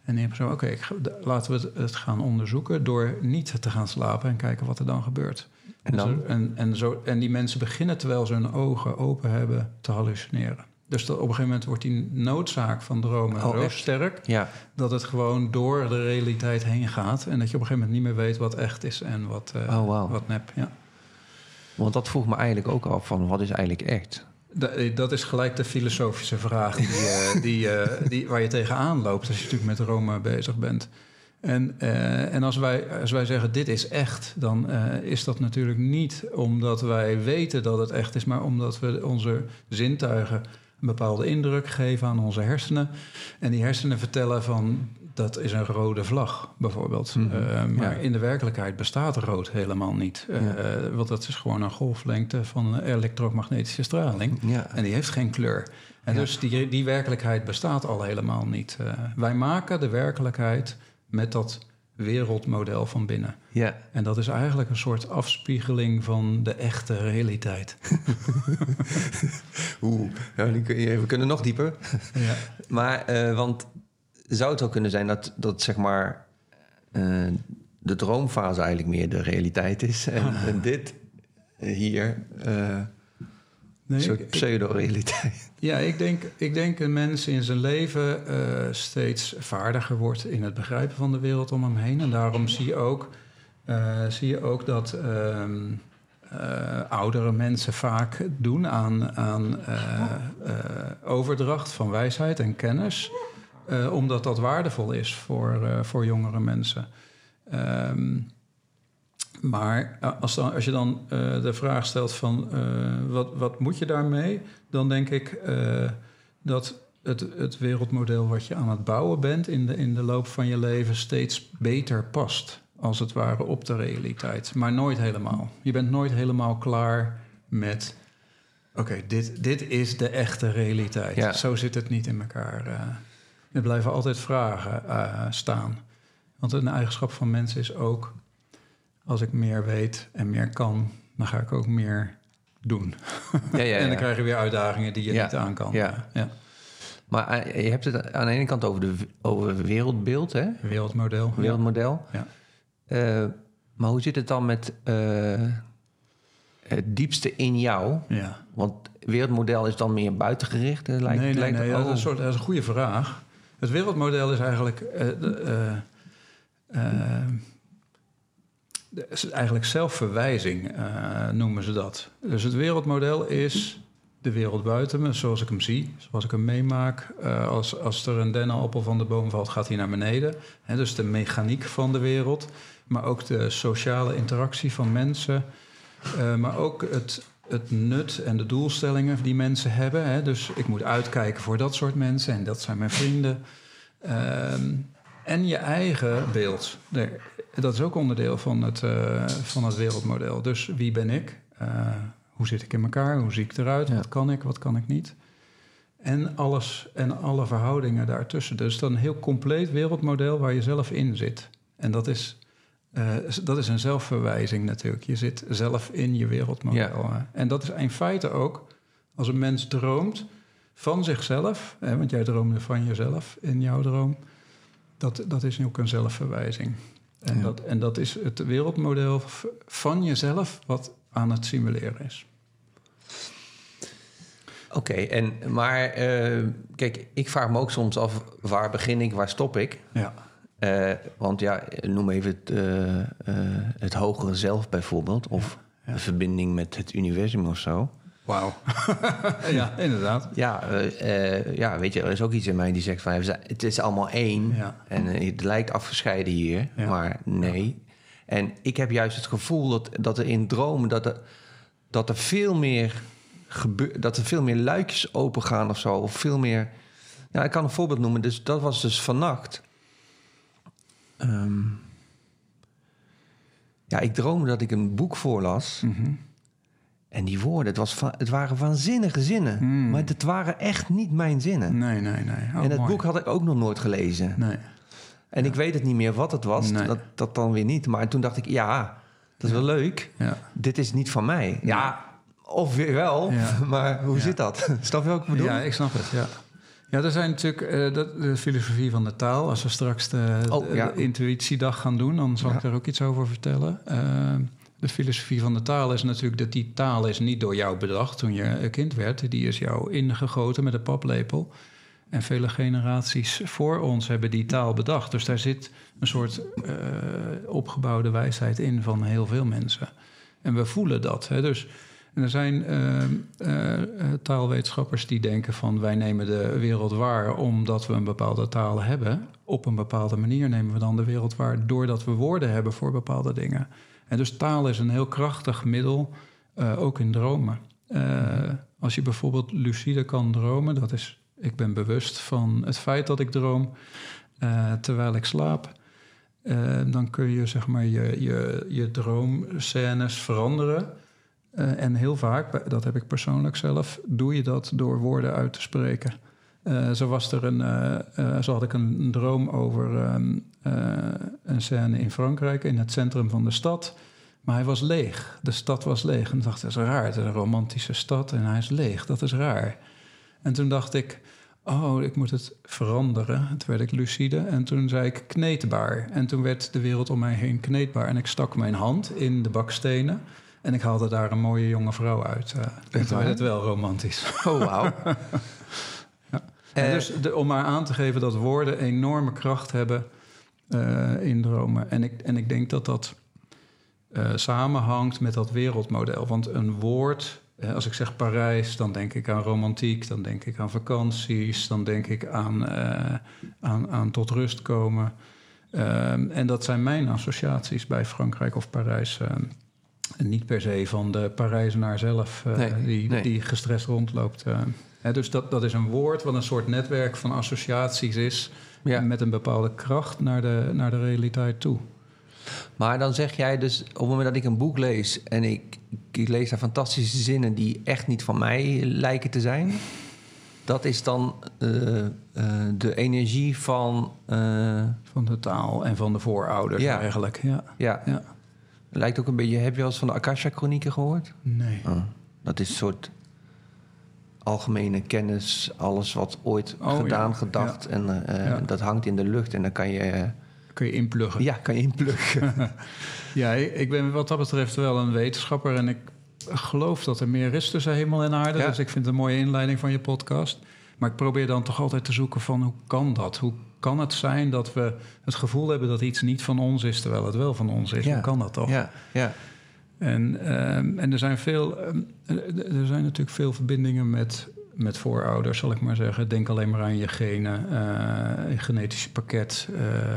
[SPEAKER 1] En die hebben zo, oké, laten we het gaan onderzoeken door niet te gaan slapen en kijken wat er dan gebeurt.
[SPEAKER 2] En dan?
[SPEAKER 1] zo, en, en, zo, en die mensen beginnen terwijl ze hun ogen open hebben te hallucineren. Dus dat op een gegeven moment wordt die noodzaak van dromen
[SPEAKER 2] Oh,
[SPEAKER 1] zo
[SPEAKER 2] echt?
[SPEAKER 1] sterk
[SPEAKER 2] ja.
[SPEAKER 1] dat het gewoon door de realiteit heen gaat. En dat je op een gegeven moment niet meer weet wat echt is en wat, eh,
[SPEAKER 2] Oh,
[SPEAKER 1] wat nep. Ja.
[SPEAKER 2] Want dat vroeg me eigenlijk ook af van wat is eigenlijk echt?
[SPEAKER 1] Eh, Dat is gelijk de filosofische vraag die, eh, die, die, waar je tegenaan loopt als je natuurlijk met Rome bezig bent. En, eh, en als, wij, als wij zeggen dit is echt, dan eh, is dat natuurlijk niet omdat wij weten dat het echt is, maar omdat we onze zintuigen een bepaalde indruk geven aan onze hersenen. En die hersenen vertellen van dat is een rode vlag, bijvoorbeeld.
[SPEAKER 2] Mhm,
[SPEAKER 1] Eh, maar
[SPEAKER 2] ja.
[SPEAKER 1] in de werkelijkheid bestaat rood helemaal niet.
[SPEAKER 2] Ja.
[SPEAKER 1] want dat is gewoon een golflengte van elektromagnetische straling.
[SPEAKER 2] Ja.
[SPEAKER 1] En die heeft geen kleur. En dus die, die werkelijkheid bestaat al helemaal niet. Wij maken de werkelijkheid met dat wereldmodel van binnen.
[SPEAKER 2] ja.
[SPEAKER 1] En dat is eigenlijk een soort afspiegeling van de echte realiteit.
[SPEAKER 2] Oeh, ja, die kun je- we kunnen nog dieper.
[SPEAKER 1] ja.
[SPEAKER 2] Maar, eh, want zou het ook kunnen zijn dat, dat zeg maar eh, de droomfase eigenlijk meer de realiteit is en, en dit hier eh,
[SPEAKER 1] Nee,
[SPEAKER 2] een soort pseudo-realiteit?
[SPEAKER 1] Ja, ik denk, ik denk een mens in zijn leven eh, steeds vaardiger wordt in het begrijpen van de wereld om hem heen. En daarom zie je ook, eh, zie je ook dat ehm, eh, oudere mensen vaak doen aan, aan overdracht van wijsheid en kennis. omdat dat waardevol is voor, voor jongere mensen. Ehm, maar eh, als, dan, als je dan eh, de vraag stelt van eh, wat, wat moet je daarmee, dan denk ik dat het, het wereldmodel wat je aan het bouwen bent in de, in de loop van je leven steeds beter past, als het ware, op de realiteit. Maar nooit helemaal. Je bent nooit helemaal klaar met, oké, dit, dit is de echte realiteit.
[SPEAKER 2] Ja.
[SPEAKER 1] Zo zit het niet in elkaar. er blijven altijd vragen staan. Want een eigenschap van mensen is ook als ik meer weet en meer kan, dan ga ik ook meer doen.
[SPEAKER 2] Ja, ja,
[SPEAKER 1] en dan krijg je weer uitdagingen die je niet aan kan.
[SPEAKER 2] ja.
[SPEAKER 1] ja.
[SPEAKER 2] Maar eh, je hebt het aan de ene kant over, de, over wereldbeeld, hè?
[SPEAKER 1] Wereldmodel.
[SPEAKER 2] wereldmodel.
[SPEAKER 1] Ja.
[SPEAKER 2] Eh, maar hoe zit het dan met eh, het diepste in jou?
[SPEAKER 1] Ja.
[SPEAKER 2] Want wereldmodel is dan meer buitengericht, lijkt,
[SPEAKER 1] nee, nee,
[SPEAKER 2] lijkt
[SPEAKER 1] nee.
[SPEAKER 2] oh.
[SPEAKER 1] Dat, is een soort, dat is een goede vraag. Het wereldmodel is eigenlijk... eigenlijk zelfverwijzing eh, noemen ze dat. Dus het wereldmodel is de wereld buiten me, zoals ik hem zie, zoals ik hem meemaak. Eh, als, als er een dennenappel van de boom valt, gaat hij naar beneden. Dus de mechaniek van de wereld, maar ook de sociale interactie van mensen. Eh, maar ook het, het nut en de doelstellingen die mensen hebben. Hè. Dus ik moet uitkijken voor dat soort mensen en dat zijn mijn vrienden. Ehm, en je eigen beeld. Dat is ook onderdeel van het, eh, van het wereldmodel. Dus wie ben ik? Eh, hoe zit ik in elkaar? Hoe zie ik eruit?
[SPEAKER 2] Ja.
[SPEAKER 1] Wat kan ik? Wat kan ik niet? En alles en alle verhoudingen daartussen. Dus dan een heel compleet wereldmodel waar je zelf in zit. En dat is, eh, dat is een zelfverwijzing natuurlijk. Je zit zelf in je wereldmodel. En dat is in feite ook als een mens droomt van zichzelf, hè, want jij droomde van jezelf in jouw droom, dat, dat is ook een zelfverwijzing. En,
[SPEAKER 2] Ja.
[SPEAKER 1] dat, en dat is het wereldmodel van jezelf wat aan het simuleren is.
[SPEAKER 2] Oké, en maar eh, kijk, ik vraag me ook soms af waar begin ik, waar stop ik?
[SPEAKER 1] Ja,
[SPEAKER 2] Eh, want ja, noem even het, eh, het hogere zelf bijvoorbeeld, of
[SPEAKER 1] Ja.
[SPEAKER 2] de verbinding met het universum of zo.
[SPEAKER 1] Wauw. ja, inderdaad.
[SPEAKER 2] Ja, eh, eh, ja, weet je, er is ook iets in mij die zegt van het is allemaal één
[SPEAKER 1] Ja.
[SPEAKER 2] en eh, het lijkt afgescheiden hier,
[SPEAKER 1] Ja.
[SPEAKER 2] maar nee. En ik heb juist het gevoel dat, dat er in dromen dat er, dat er veel meer gebeurt, dat er veel meer luikjes open gaan of zo, of veel meer. Ja, ik kan een voorbeeld noemen. Dus dat was dus vannacht. Ehm, ja, ik droomde dat ik een boek voorlas.
[SPEAKER 1] Mhm.
[SPEAKER 2] En die woorden, het, was va- het waren waanzinnige zinnen.
[SPEAKER 1] Hmm.
[SPEAKER 2] Maar het waren echt niet mijn zinnen.
[SPEAKER 1] Nee, nee, nee. Oh,
[SPEAKER 2] en het
[SPEAKER 1] mooi.
[SPEAKER 2] boek had ik ook nog nooit gelezen.
[SPEAKER 1] Nee.
[SPEAKER 2] En ik weet het niet meer wat het was.
[SPEAKER 1] Nee.
[SPEAKER 2] Dat, dat dan weer niet. Maar toen dacht ik, ja, dat is wel leuk.
[SPEAKER 1] Ja.
[SPEAKER 2] Dit is niet van mij. Ja, of weer wel. Maar hoe zit dat? Snap je wat ik bedoel?
[SPEAKER 1] Ja, ik snap het, ja. Ja, er zijn natuurlijk dat, de filosofie van de taal. Als we straks de,
[SPEAKER 2] Oh,
[SPEAKER 1] de-
[SPEAKER 2] ja.
[SPEAKER 1] de intuïtiedag gaan doen, dan zal ik daar ook iets over vertellen. Eh, de filosofie van de taal is natuurlijk dat die taal is niet door jou bedacht toen je een kind werd. Die is jou ingegoten met een paplepel. En vele generaties voor ons hebben die taal bedacht. Dus daar zit een soort eh, opgebouwde wijsheid in van heel veel mensen. En we voelen dat. Hè? Dus en er zijn eh, eh, eh, taalwetenschappers die denken van wij nemen de wereld waar omdat we een bepaalde taal hebben. Op een bepaalde manier nemen we dan de wereld waar doordat we woorden hebben voor bepaalde dingen. En dus taal is een heel krachtig middel, eh, ook in dromen. Eh, als je bijvoorbeeld lucide kan dromen, dat is, ik ben bewust van het feit dat ik droom eh, terwijl ik slaap. Dan kun je zeg maar je, je, je droomscènes veranderen. En heel vaak, dat heb ik persoonlijk zelf, doe je dat door woorden uit te spreken. Eh, zo, was er een, eh, eh, zo had ik een, een droom over ehm, eh, een scène in Frankrijk, in het centrum van de stad. Maar hij was leeg. De stad was leeg. En ik dacht, dat is raar. Het is een romantische stad en hij is leeg. Dat is raar. En toen dacht ik, oh, ik moet het veranderen. Toen werd ik lucide en toen zei ik kneedbaar. En toen werd de wereld om mij heen kneedbaar. En ik stak mijn hand in de bakstenen. En ik haalde daar een mooie jonge vrouw uit. toen
[SPEAKER 2] waar?
[SPEAKER 1] werd het wel romantisch.
[SPEAKER 2] Oh, wauw.
[SPEAKER 1] En
[SPEAKER 2] Eh,
[SPEAKER 1] dus de, om maar aan te geven dat woorden enorme kracht hebben eh, in dromen. En ik, en ik denk dat dat eh, samenhangt met dat wereldmodel. Want een woord, als ik zeg Parijs, dan denk ik aan romantiek, dan denk ik aan vakanties, dan denk ik aan, aan, aan tot rust komen. Ehm, en dat zijn mijn associaties bij Frankrijk of Parijs. niet per se van de Parijzenaar zelf,
[SPEAKER 2] Nee,
[SPEAKER 1] die,
[SPEAKER 2] nee.
[SPEAKER 1] die gestrest rondloopt. Dus dat, dat is een woord wat een soort netwerk van associaties is...
[SPEAKER 2] Ja.
[SPEAKER 1] met een bepaalde kracht naar de, naar de realiteit toe.
[SPEAKER 2] Maar dan zeg jij dus, op het moment dat ik een boek lees en ik, ik lees daar fantastische zinnen die echt niet van mij lijken te zijn, dat is dan eh, eh, de energie van, eh,
[SPEAKER 1] Van de taal en van de voorouders
[SPEAKER 2] Ja.
[SPEAKER 1] eigenlijk. Ja.
[SPEAKER 2] ja,
[SPEAKER 1] ja.
[SPEAKER 2] lijkt ook een beetje. Heb je wel eens van de Akasha-chronieken gehoord?
[SPEAKER 1] Nee.
[SPEAKER 2] Oh, dat is een soort algemene kennis, alles wat ooit
[SPEAKER 1] Oh,
[SPEAKER 2] gedaan,
[SPEAKER 1] ja.
[SPEAKER 2] gedacht en eh,
[SPEAKER 1] Ja.
[SPEAKER 2] dat hangt in de lucht en dan kan je, eh,
[SPEAKER 1] Kun je inpluggen.
[SPEAKER 2] ja, kan je inpluggen.
[SPEAKER 1] Ja, ik ben wat dat betreft wel een wetenschapper en ik geloof dat er meer is tussen hemel en aarde. Dus ik vind het een mooie inleiding van je podcast. Maar ik probeer dan toch altijd te zoeken van hoe kan dat? Hoe kan het zijn dat we het gevoel hebben dat iets niet van ons is, terwijl het wel van ons is?
[SPEAKER 2] Ja.
[SPEAKER 1] Hoe kan dat toch?
[SPEAKER 2] Ja, ja.
[SPEAKER 1] En, ehm, en er zijn veel, ehm, er er zijn natuurlijk veel verbindingen met, met voorouders, zal ik maar zeggen. Denk alleen maar aan je genen, eh, je genetische pakket, eh,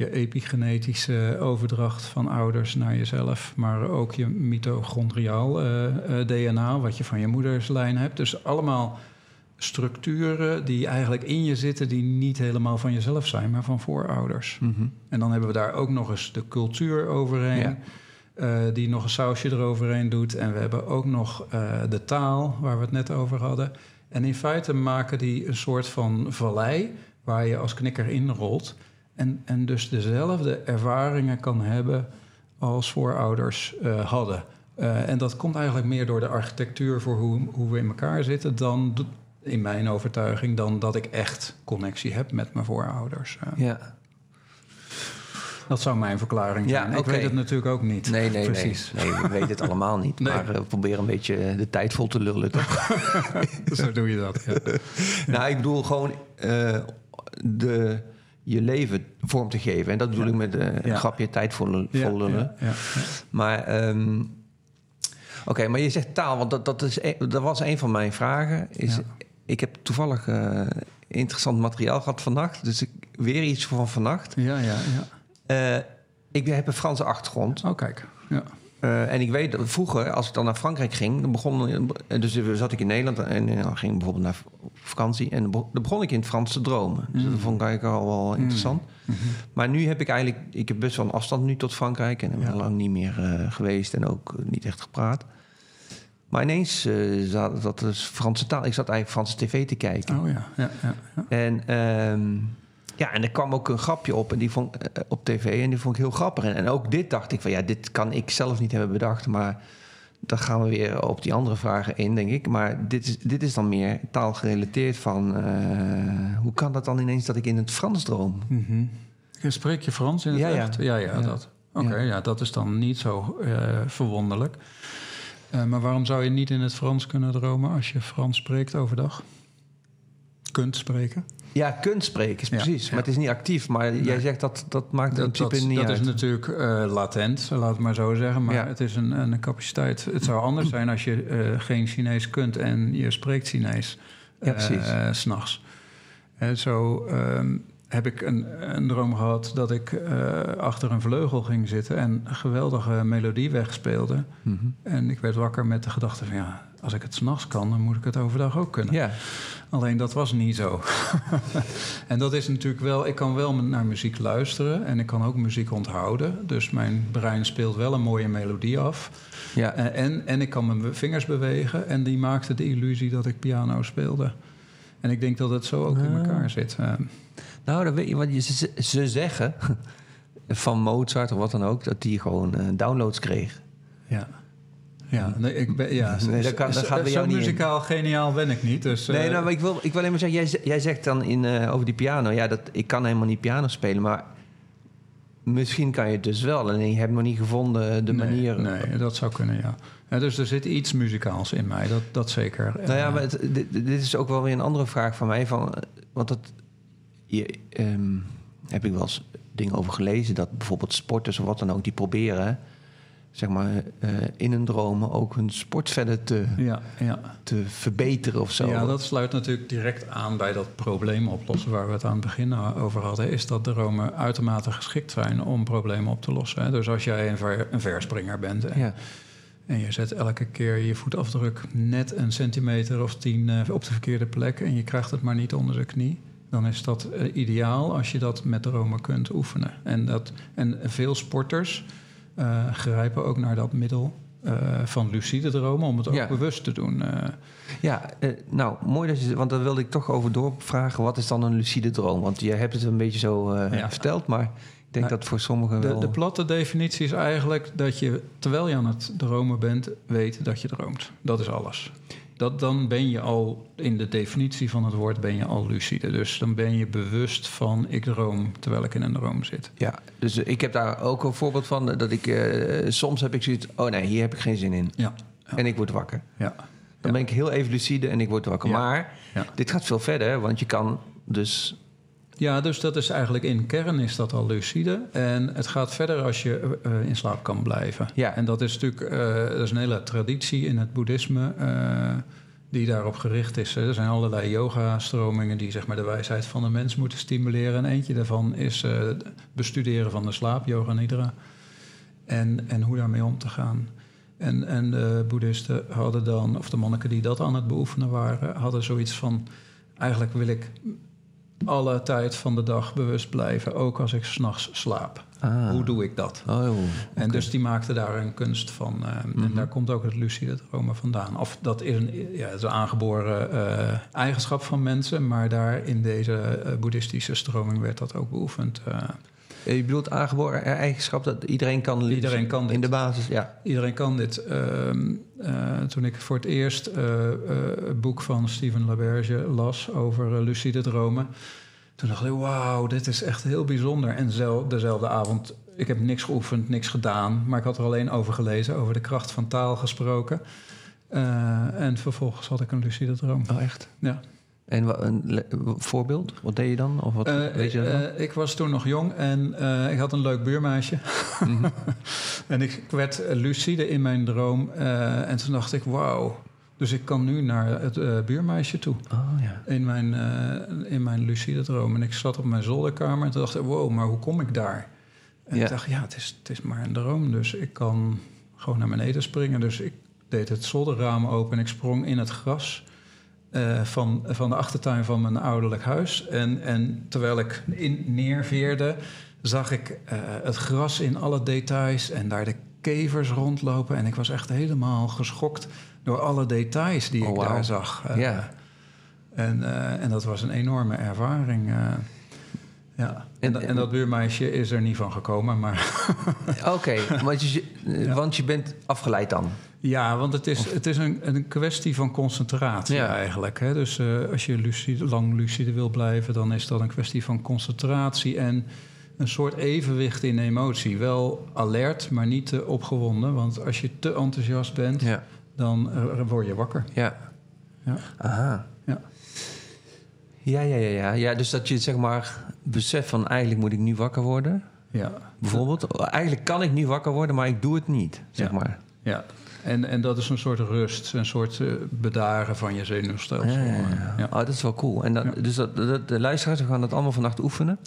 [SPEAKER 1] je epigenetische overdracht van ouders naar jezelf, maar ook je mitochondriaal eh, eh, DNA, wat je van je moederslijn hebt. Dus allemaal structuren die eigenlijk in je zitten, die niet helemaal van jezelf zijn, maar van voorouders.
[SPEAKER 2] Mhm.
[SPEAKER 1] En dan hebben we daar ook nog eens de cultuur overheen.
[SPEAKER 2] Ja.
[SPEAKER 1] Eh, die nog een sausje eroverheen doet. En we hebben ook nog eh, de taal, waar we het net over hadden. En in feite maken die een soort van vallei waar je als knikker inrolt. En, en dus dezelfde ervaringen kan hebben als voorouders eh, hadden. En dat komt eigenlijk meer door de architectuur voor hoe, hoe we in elkaar zitten, dan in mijn overtuiging, dan dat ik echt connectie heb met mijn voorouders.
[SPEAKER 2] Ja.
[SPEAKER 1] Dat zou mijn verklaring
[SPEAKER 2] Ja,
[SPEAKER 1] zijn. Ik
[SPEAKER 2] oké.
[SPEAKER 1] weet het natuurlijk ook niet.
[SPEAKER 2] Nee, nee,
[SPEAKER 1] Precies.
[SPEAKER 2] nee. Nee, we weten het allemaal niet.
[SPEAKER 1] Nee.
[SPEAKER 2] Maar eh, we proberen een beetje eh, de tijd vol te lullen, toch?
[SPEAKER 1] Zo doe je dat. Ja.
[SPEAKER 2] Nou, ik bedoel gewoon eh, de, je leven vorm te geven. En dat bedoel
[SPEAKER 1] Ja.
[SPEAKER 2] ik met een
[SPEAKER 1] Ja.
[SPEAKER 2] grapje tijd vol, vol
[SPEAKER 1] Ja,
[SPEAKER 2] lullen.
[SPEAKER 1] ja, ja, ja.
[SPEAKER 2] Maar, ehm, oké, maar je zegt taal, want dat, dat, is, e- dat was een van mijn vragen. Is,
[SPEAKER 1] Ja.
[SPEAKER 2] Ik heb toevallig interessant materiaal gehad vannacht. Dus ik, weer iets van vannacht.
[SPEAKER 1] Ja, ja, ja.
[SPEAKER 2] Eh, ik heb een Franse achtergrond.
[SPEAKER 1] Oh, kijk. Ja.
[SPEAKER 2] Eh, en ik weet dat vroeger, als ik dan naar Frankrijk ging, dan begon. eh, Dus zat ik in Nederland en dan ging ik bijvoorbeeld naar vakantie. En dan be- dan begon ik in het Frans te dromen. Dus dat vond ik eigenlijk al wel interessant. Maar nu heb ik eigenlijk. Ik heb best wel een afstand nu tot Frankrijk. En heb
[SPEAKER 1] Ja.
[SPEAKER 2] lang niet meer geweest en ook niet echt gepraat. Maar ineens uh, zat dat dus Franse taal. Ik zat eigenlijk Franse tv te kijken.
[SPEAKER 1] Oh ja, ja, ja. ja.
[SPEAKER 2] En, ehm, ja, en er kwam ook een grapje op en die vond, eh, op tv en die vond ik heel grappig. En, en ook dit dacht ik van ja, dit kan ik zelf niet hebben bedacht. Maar dan gaan we weer op die andere vragen in, denk ik. Maar dit is, dit is dan meer taalgerelateerd van... eh, hoe kan dat dan ineens dat ik in het Frans droom?
[SPEAKER 1] Mhm. Spreek je Frans in het
[SPEAKER 2] Ja, ja.
[SPEAKER 1] echt? Ja, ja,
[SPEAKER 2] Ja.
[SPEAKER 1] dat. Oké,
[SPEAKER 2] Ja.
[SPEAKER 1] ja. dat is dan niet zo eh, verwonderlijk. Eh, maar waarom zou je niet in het Frans kunnen dromen als je Frans spreekt overdag? Kunt spreken?
[SPEAKER 2] Ja, kunt spreken, is precies.
[SPEAKER 1] ja.
[SPEAKER 2] Maar het is niet actief. Maar jij zegt dat dat maakt er in
[SPEAKER 1] Dat, dat,
[SPEAKER 2] principe niet
[SPEAKER 1] dat
[SPEAKER 2] uit.
[SPEAKER 1] is natuurlijk eh, latent, laat het maar zo zeggen. Maar
[SPEAKER 2] Ja.
[SPEAKER 1] het is een, een capaciteit. Het zou anders zijn als je eh, geen Chinees kunt en je spreekt Chinees.
[SPEAKER 2] Ja, precies.
[SPEAKER 1] eh, s S'nachts. En zo ehm, heb ik een, een droom gehad dat ik eh, achter een vleugel ging zitten en een geweldige melodie wegspeelde.
[SPEAKER 2] Mhm.
[SPEAKER 1] En ik werd wakker met de gedachte van ja, als ik het s'nachts kan, dan moet ik het overdag ook kunnen. Alleen dat was niet zo. en dat is natuurlijk wel, ik kan wel naar muziek luisteren en ik kan ook muziek onthouden. Dus mijn brein speelt wel een mooie melodie af.
[SPEAKER 2] ja.
[SPEAKER 1] Eh, En, en ik kan mijn vingers bewegen en die maakte de illusie dat ik piano speelde. En ik denk dat het zo ook in
[SPEAKER 2] Ah.
[SPEAKER 1] elkaar zit. Eh,
[SPEAKER 2] Nou, dan weet je wat je, ze, ze zeggen van Mozart of wat dan ook, dat die gewoon eh, downloads kreeg.
[SPEAKER 1] ja. Ja, nee, ik ben, ja.
[SPEAKER 2] Nee, dat kan- dat gaat bij jou niet in.
[SPEAKER 1] muzikaal geniaal ben ik niet. Dus, eh,
[SPEAKER 2] Nee, nou, maar ik wil, ik wil alleen maar zeggen, jij, jij zegt dan in, eh, over die piano, ja, dat, ik kan helemaal niet piano spelen, maar misschien kan je het dus wel. En je hebt nog niet gevonden de
[SPEAKER 1] nee,
[SPEAKER 2] manier.
[SPEAKER 1] Nee, dat zou kunnen, ja. ja. Dus er zit iets muzikaals in mij, dat, dat zeker.
[SPEAKER 2] Nou ja,
[SPEAKER 1] Eh,
[SPEAKER 2] maar het- dit, dit is ook wel weer een andere vraag van mij. Van, eh, want dat je, ehm, heb ik wel eens dingen over gelezen, dat bijvoorbeeld sporters of wat dan ook, die proberen, zeg maar, eh, in hun dromen ook hun sport verder te,
[SPEAKER 1] ja, ja.
[SPEAKER 2] te verbeteren of zo.
[SPEAKER 1] Ja, dat sluit natuurlijk direct aan bij dat probleem oplossen waar we het aan het begin over hadden. Is dat dromen uitermate geschikt zijn om problemen op te lossen. hè. Dus als jij een, ver, een verspringer bent en,
[SPEAKER 2] ja.
[SPEAKER 1] en je zet elke keer je voetafdruk net een centimeter of tien eh, op de verkeerde plek en je krijgt het maar niet onder de knie. Dan is dat eh, ideaal als je dat met dromen kunt oefenen. En, dat, en veel sporters eh, grijpen ook naar dat middel eh, van lucide dromen om het ook
[SPEAKER 2] Ja.
[SPEAKER 1] bewust te doen.
[SPEAKER 2] Ja, nou, mooi dat je... Want daar wilde ik toch over doorvragen. Wat is dan een lucide droom? Want jij hebt het een beetje zo
[SPEAKER 1] Ja.
[SPEAKER 2] verteld, maar ik denk
[SPEAKER 1] Ja.
[SPEAKER 2] dat voor sommigen
[SPEAKER 1] De,
[SPEAKER 2] wel...
[SPEAKER 1] de platte definitie is eigenlijk dat je, terwijl je aan het dromen bent, weet dat je droomt. Dat is alles. Dat, dan ben je al, in de definitie van het woord, ben je al lucide. Dus dan ben je bewust van, ik droom terwijl ik in een droom zit.
[SPEAKER 2] Ja, dus ik heb daar ook een voorbeeld van. eh, Dat ik... eh, soms heb ik zoiets... Oh nee, hier heb ik geen zin in.
[SPEAKER 1] Ja, ja.
[SPEAKER 2] En ik word wakker.
[SPEAKER 1] ja.
[SPEAKER 2] Dan ben ik heel even lucide en ik word wakker.
[SPEAKER 1] Ja.
[SPEAKER 2] Maar dit gaat veel verder, want je kan dus...
[SPEAKER 1] Ja, dus dat is eigenlijk in kern is dat al lucide. En het gaat verder als je eh, in slaap kan blijven.
[SPEAKER 2] Ja.
[SPEAKER 1] En dat is natuurlijk eh, dat is een hele traditie in het boeddhisme eh, die daarop gericht is. Er zijn allerlei yoga-stromingen die zeg maar, de wijsheid van de mens moeten stimuleren. En eentje daarvan is eh, het bestuderen van de slaap, yoga nidra. En, en hoe daarmee om te gaan. En, en de boeddhisten hadden dan, of de monniken die dat aan het beoefenen waren, hadden zoiets van: eigenlijk wil ik alle tijd van de dag bewust blijven, ook als ik s'nachts slaap.
[SPEAKER 2] Ah.
[SPEAKER 1] Hoe doe ik dat?
[SPEAKER 2] Oh,
[SPEAKER 1] En dus die maakte daar een kunst van. eh, En
[SPEAKER 2] Mhm.
[SPEAKER 1] daar komt ook het lucide dromen vandaan. Of dat is een, ja, is een aangeboren eh, eigenschap van mensen, maar daar in deze eh, boeddhistische stroming werd dat ook beoefend. Eh.
[SPEAKER 2] Je bedoelt aangeboren eigenschap dat iedereen kan...
[SPEAKER 1] Iedereen kan dit.
[SPEAKER 2] In de basis, ja.
[SPEAKER 1] Iedereen kan dit. Ehm, eh, toen ik voor het eerst eh, het boek van Stephen LaBerge las over lucide dromen... toen dacht ik, wauw, dit is echt heel bijzonder. En zel- dezelfde avond, ik heb niks geoefend, niks gedaan... maar ik had er alleen over gelezen, over de kracht van taal gesproken. En vervolgens had ik een lucide droom.
[SPEAKER 2] Oh, echt?
[SPEAKER 1] Ja.
[SPEAKER 2] En een voorbeeld? Wat deed je dan? Of wat
[SPEAKER 1] Eh,
[SPEAKER 2] weet je dat dan?
[SPEAKER 1] eh, ik was toen nog jong en eh, ik had een leuk buurmeisje.
[SPEAKER 2] Mhm.
[SPEAKER 1] en ik werd lucide in mijn droom. en toen dacht ik, wauw. Dus ik kan nu naar het buurmeisje toe.
[SPEAKER 2] Oh, ja.
[SPEAKER 1] In mijn, in mijn lucide droom. En ik zat op mijn zolderkamer en toen dacht ik, wow, maar hoe kom ik daar? En
[SPEAKER 2] Ja.
[SPEAKER 1] ik dacht, ja, het is, het is maar een droom. Dus ik kan gewoon naar beneden springen. Dus ik deed het zolderraam open en ik sprong in het gras. Eh, van, van de achtertuin van mijn ouderlijk huis. En, en terwijl ik in, neerveerde, zag ik eh, het gras in alle details en daar de kevers rondlopen. En ik was echt helemaal geschokt door alle details die
[SPEAKER 2] Oh,
[SPEAKER 1] ik daar zag. Eh,
[SPEAKER 2] Ja.
[SPEAKER 1] En, en dat was een enorme ervaring. Ja. En,
[SPEAKER 2] En-
[SPEAKER 1] en dat buurmeisje is er niet van gekomen, maar
[SPEAKER 2] Oké, want, je, want je bent afgeleid dan?
[SPEAKER 1] Ja, want het is, het is een, een kwestie van concentratie
[SPEAKER 2] Ja.
[SPEAKER 1] eigenlijk. Hè? Dus eh, als je lucide, lang lucide wil blijven, dan is dat een kwestie van concentratie en een soort evenwicht in emotie. Wel alert, maar niet te opgewonden. Want als je te enthousiast bent,
[SPEAKER 2] Ja.
[SPEAKER 1] dan eh, word je wakker.
[SPEAKER 2] Ja.
[SPEAKER 1] Ja.
[SPEAKER 2] Aha.
[SPEAKER 1] Ja.
[SPEAKER 2] Ja, ja, ja, ja. Dus dat je zeg maar beseft van eigenlijk moet ik nu wakker worden.
[SPEAKER 1] Ja,
[SPEAKER 2] Bijvoorbeeld, eigenlijk kan ik nu wakker worden, maar ik doe het niet, zeg
[SPEAKER 1] Ja.
[SPEAKER 2] maar.
[SPEAKER 1] ja. En, en dat is een soort rust, een soort eh, bedaren van je zenuwstelsel.
[SPEAKER 2] Ja, ja. Oh, dat is wel cool. En dan,
[SPEAKER 1] Ja.
[SPEAKER 2] dus dat, dat- de luisteraars gaan dat allemaal vannacht oefenen.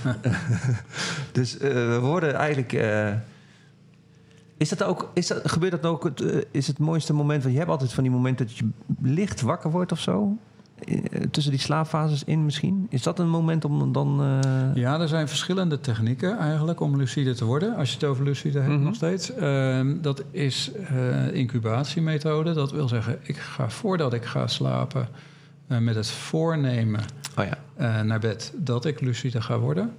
[SPEAKER 2] dus eh, we worden eigenlijk. eh, is dat ook? Is dat, gebeurt dat ook? Het, is het mooiste moment? Want je hebt altijd van die momenten dat je licht wakker wordt of zo. Eh, tussen die slaapfases in misschien. Is dat een moment om dan. eh,
[SPEAKER 1] Ja, er zijn verschillende technieken eigenlijk om lucide te worden. Als je het over lucide hebt
[SPEAKER 2] Mhm.
[SPEAKER 1] nog steeds. Ehm, dat is eh incubatiemethode. Dat wil zeggen, ik ga voordat ik ga slapen met het voornemen
[SPEAKER 2] Oh ja.
[SPEAKER 1] naar bed dat ik lucide ga worden.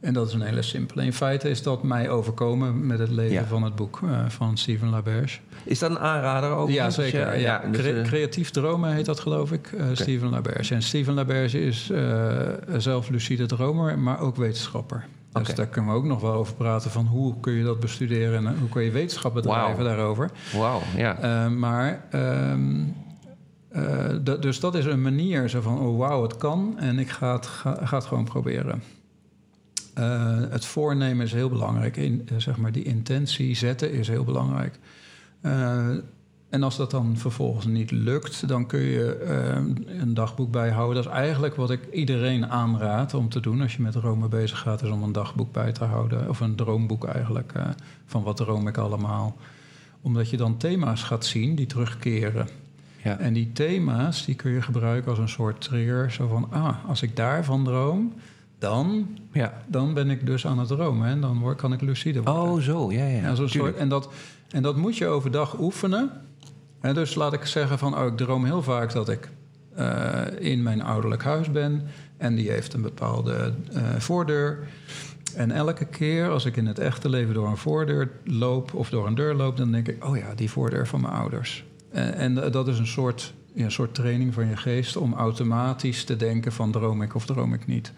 [SPEAKER 1] En dat is een hele simpele. In feite is dat mij overkomen met het lezen
[SPEAKER 2] Ja.
[SPEAKER 1] van het boek eh, van Stephen LaBerge.
[SPEAKER 2] Is dat een aanrader ook?
[SPEAKER 1] Ja,
[SPEAKER 2] Dus
[SPEAKER 1] zeker. Ja,
[SPEAKER 2] dus,
[SPEAKER 1] Cre-
[SPEAKER 2] eh,
[SPEAKER 1] creatief dromen heet dat, geloof ik. eh Stephen LaBerge. En Stephen LaBerge is eh, zelf lucide dromer, maar ook wetenschapper. Dus daar kunnen we ook nog wel over praten... van hoe kun je dat bestuderen... en hoe kun je wetenschap bedrijven
[SPEAKER 2] Wauw.
[SPEAKER 1] daarover.
[SPEAKER 2] Wauw, ja.
[SPEAKER 1] Maar... ehm, eh, dus dat is een manier zo van... oh wauw, het kan en ik ga het, ga, ga het gewoon proberen. Eh, het voornemen is heel belangrijk. In, eh, zeg maar die intentie zetten is heel belangrijk. Eh, en als dat dan vervolgens niet lukt, dan kun je een dagboek bijhouden. Dat is eigenlijk wat ik iedereen aanraad om te doen als je met dromen bezig gaat, is om een dagboek bij te houden. Of een droomboek eigenlijk, van wat droom ik allemaal. Omdat je dan thema's gaat zien die terugkeren.
[SPEAKER 2] ja.
[SPEAKER 1] En die thema's die kun je gebruiken als een soort trigger. Zo van, ah, als ik daarvan droom, dan,
[SPEAKER 2] ja.
[SPEAKER 1] dan ben ik dus aan het dromen. En dan word, kan ik lucide worden.
[SPEAKER 2] Oh, zo. Ja, ja.
[SPEAKER 1] Soort, en, dat, en dat moet je overdag oefenen. En dus laat ik zeggen van, oh, ik droom heel vaak dat ik eh, in mijn ouderlijk huis ben. En die heeft een bepaalde eh, voordeur. En elke keer als ik in het echte leven door een voordeur loop of door een deur loop, dan denk ik, oh ja, die voordeur van mijn ouders. En, en dat is een soort, ja, een soort training van je geest om automatisch te denken van droom ik of droom ik niet.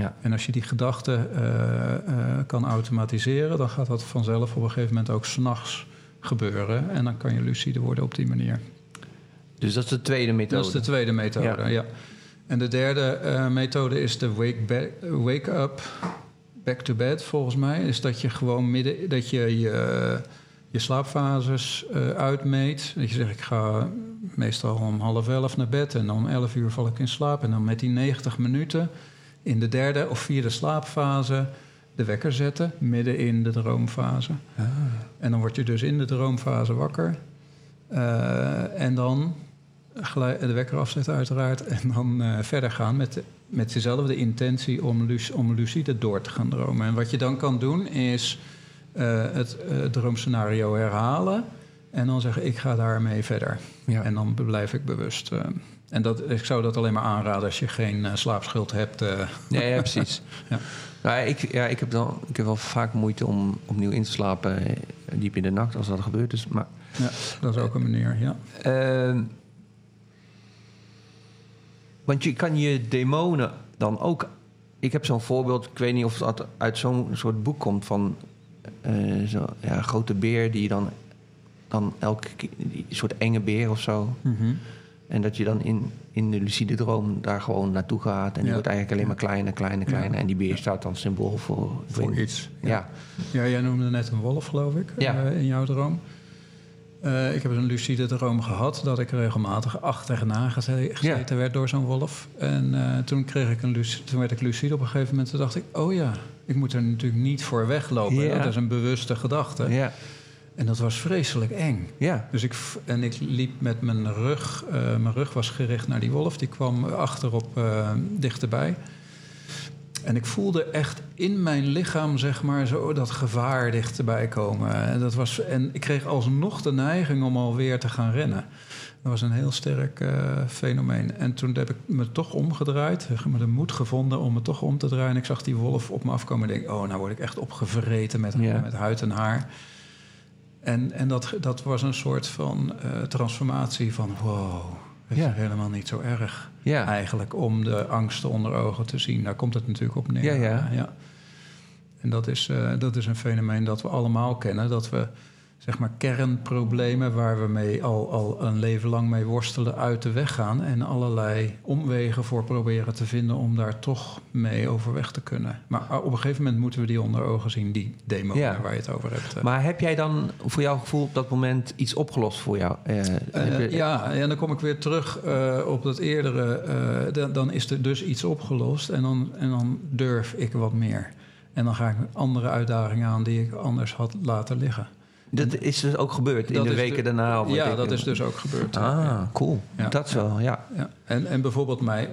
[SPEAKER 2] Ja.
[SPEAKER 1] En als je die gedachte eh, eh, kan automatiseren, dan gaat dat vanzelf op een gegeven moment ook s'nachts gebeuren. En dan kan je lucide worden op die manier.
[SPEAKER 2] Dus dat is de tweede methode.
[SPEAKER 1] Dat is de tweede methode,
[SPEAKER 2] Ja.
[SPEAKER 1] ja. En de derde eh, methode is de wake, wake up, back to bed, volgens mij. Is dat je gewoon midden, dat je je, je slaapfases uitmeet. Dat je zegt, ik ga meestal om half elf naar bed en om elf uur val ik in slaap. En dan met die 90 minuten in de derde of vierde slaapfase de wekker zetten, midden in de droomfase.
[SPEAKER 2] Ah.
[SPEAKER 1] En dan word je dus in de droomfase wakker. Eh, en dan de wekker afzetten uiteraard. En dan eh, verder gaan met, met dezelfde intentie om, luc- om lucide door te gaan dromen. En wat je dan kan doen is eh, het droomscenario herhalen. En dan zeggen ik ga daarmee verder.
[SPEAKER 2] Ja.
[SPEAKER 1] En dan blijf ik bewust. En dat, ik zou dat alleen maar aanraden als je geen eh, slaapschuld hebt. eh.
[SPEAKER 2] Ja, ja precies.
[SPEAKER 1] Ja.
[SPEAKER 2] Nou, ik, ja, ik, heb dan, ik heb wel vaak moeite om opnieuw in te slapen eh, diep in de nacht als dat gebeurt. Dus, maar,
[SPEAKER 1] ja, dat is ook een manier, ja.
[SPEAKER 2] Ehm, want je kan je demonen dan ook... Ik heb zo'n voorbeeld, ik weet niet of dat uit zo'n soort boek komt... van zo'n ja, grote beer die dan, dan elke keer... die soort enge beer of zo.
[SPEAKER 1] Mhm.
[SPEAKER 2] En dat je dan in, in de lucide droom daar gewoon naartoe gaat. En die wordt eigenlijk alleen maar kleiner, kleiner, kleiner. En die beer staat dan symbool voor...
[SPEAKER 1] Voor iets.
[SPEAKER 2] Ja.
[SPEAKER 1] Ja, jij noemde net een wolf, geloof ik, eh, in jouw droom. Eh, ik heb een lucide droom gehad dat ik regelmatig achterna geze- gezeten werd door zo'n wolf. En eh, toen, kreeg ik een luc- toen werd ik lucide op een gegeven moment. Toen dacht ik, oh ja, ik moet er natuurlijk niet voor weglopen.
[SPEAKER 2] Ja.
[SPEAKER 1] Dat is een bewuste gedachte.
[SPEAKER 2] Ja.
[SPEAKER 1] En dat was vreselijk eng.
[SPEAKER 2] Ja.
[SPEAKER 1] Dus ik, en ik liep met mijn rug, eh, mijn rug was gericht naar die wolf. Die kwam achterop eh, dichterbij. En ik voelde echt in mijn lichaam, zeg maar, zo dat gevaar dichterbij komen. En, dat was, en ik kreeg alsnog de neiging om alweer te gaan rennen. Dat was een heel sterk eh, fenomeen. En toen heb ik me toch omgedraaid, me de moed gevonden om me toch om te draaien. En ik zag die wolf op me afkomen en denk, oh, nou word ik echt opgevreten met,
[SPEAKER 2] Ja.
[SPEAKER 1] met huid en haar. En, en dat, dat was een soort van eh, transformatie van, wow, het
[SPEAKER 2] Ja.
[SPEAKER 1] is helemaal niet zo erg
[SPEAKER 2] Ja.
[SPEAKER 1] eigenlijk om de angsten onder ogen te zien. Daar komt het natuurlijk op neer.
[SPEAKER 2] Ja, ja.
[SPEAKER 1] En dat is, eh, dat is een fenomeen dat we allemaal kennen. Dat we zeg maar kernproblemen waar we mee al, al een leven lang mee worstelen uit de weg gaan. En allerlei omwegen voor proberen te vinden om daar toch mee overweg te kunnen. Maar op een gegeven moment moeten we die onder ogen zien, die
[SPEAKER 2] Ja.
[SPEAKER 1] waar je het over hebt. eh.
[SPEAKER 2] Maar heb jij dan voor jouw gevoel op dat moment iets opgelost voor jou? Eh,
[SPEAKER 1] Eh, ja, en dan kom ik weer terug op dat eerdere. dan, dan is er dus iets opgelost en dan, en dan durf ik wat meer. En dan ga ik andere uitdagingen aan die ik anders had laten liggen.
[SPEAKER 2] Dat is dus ook gebeurd in de weken
[SPEAKER 1] de-
[SPEAKER 2] daarna? of
[SPEAKER 1] ja,
[SPEAKER 2] ik-
[SPEAKER 1] dat is dus ook gebeurd.
[SPEAKER 2] Ah, cool.
[SPEAKER 1] Ja.
[SPEAKER 2] Dat wel, ja.
[SPEAKER 1] Ja. En, en bijvoorbeeld mij,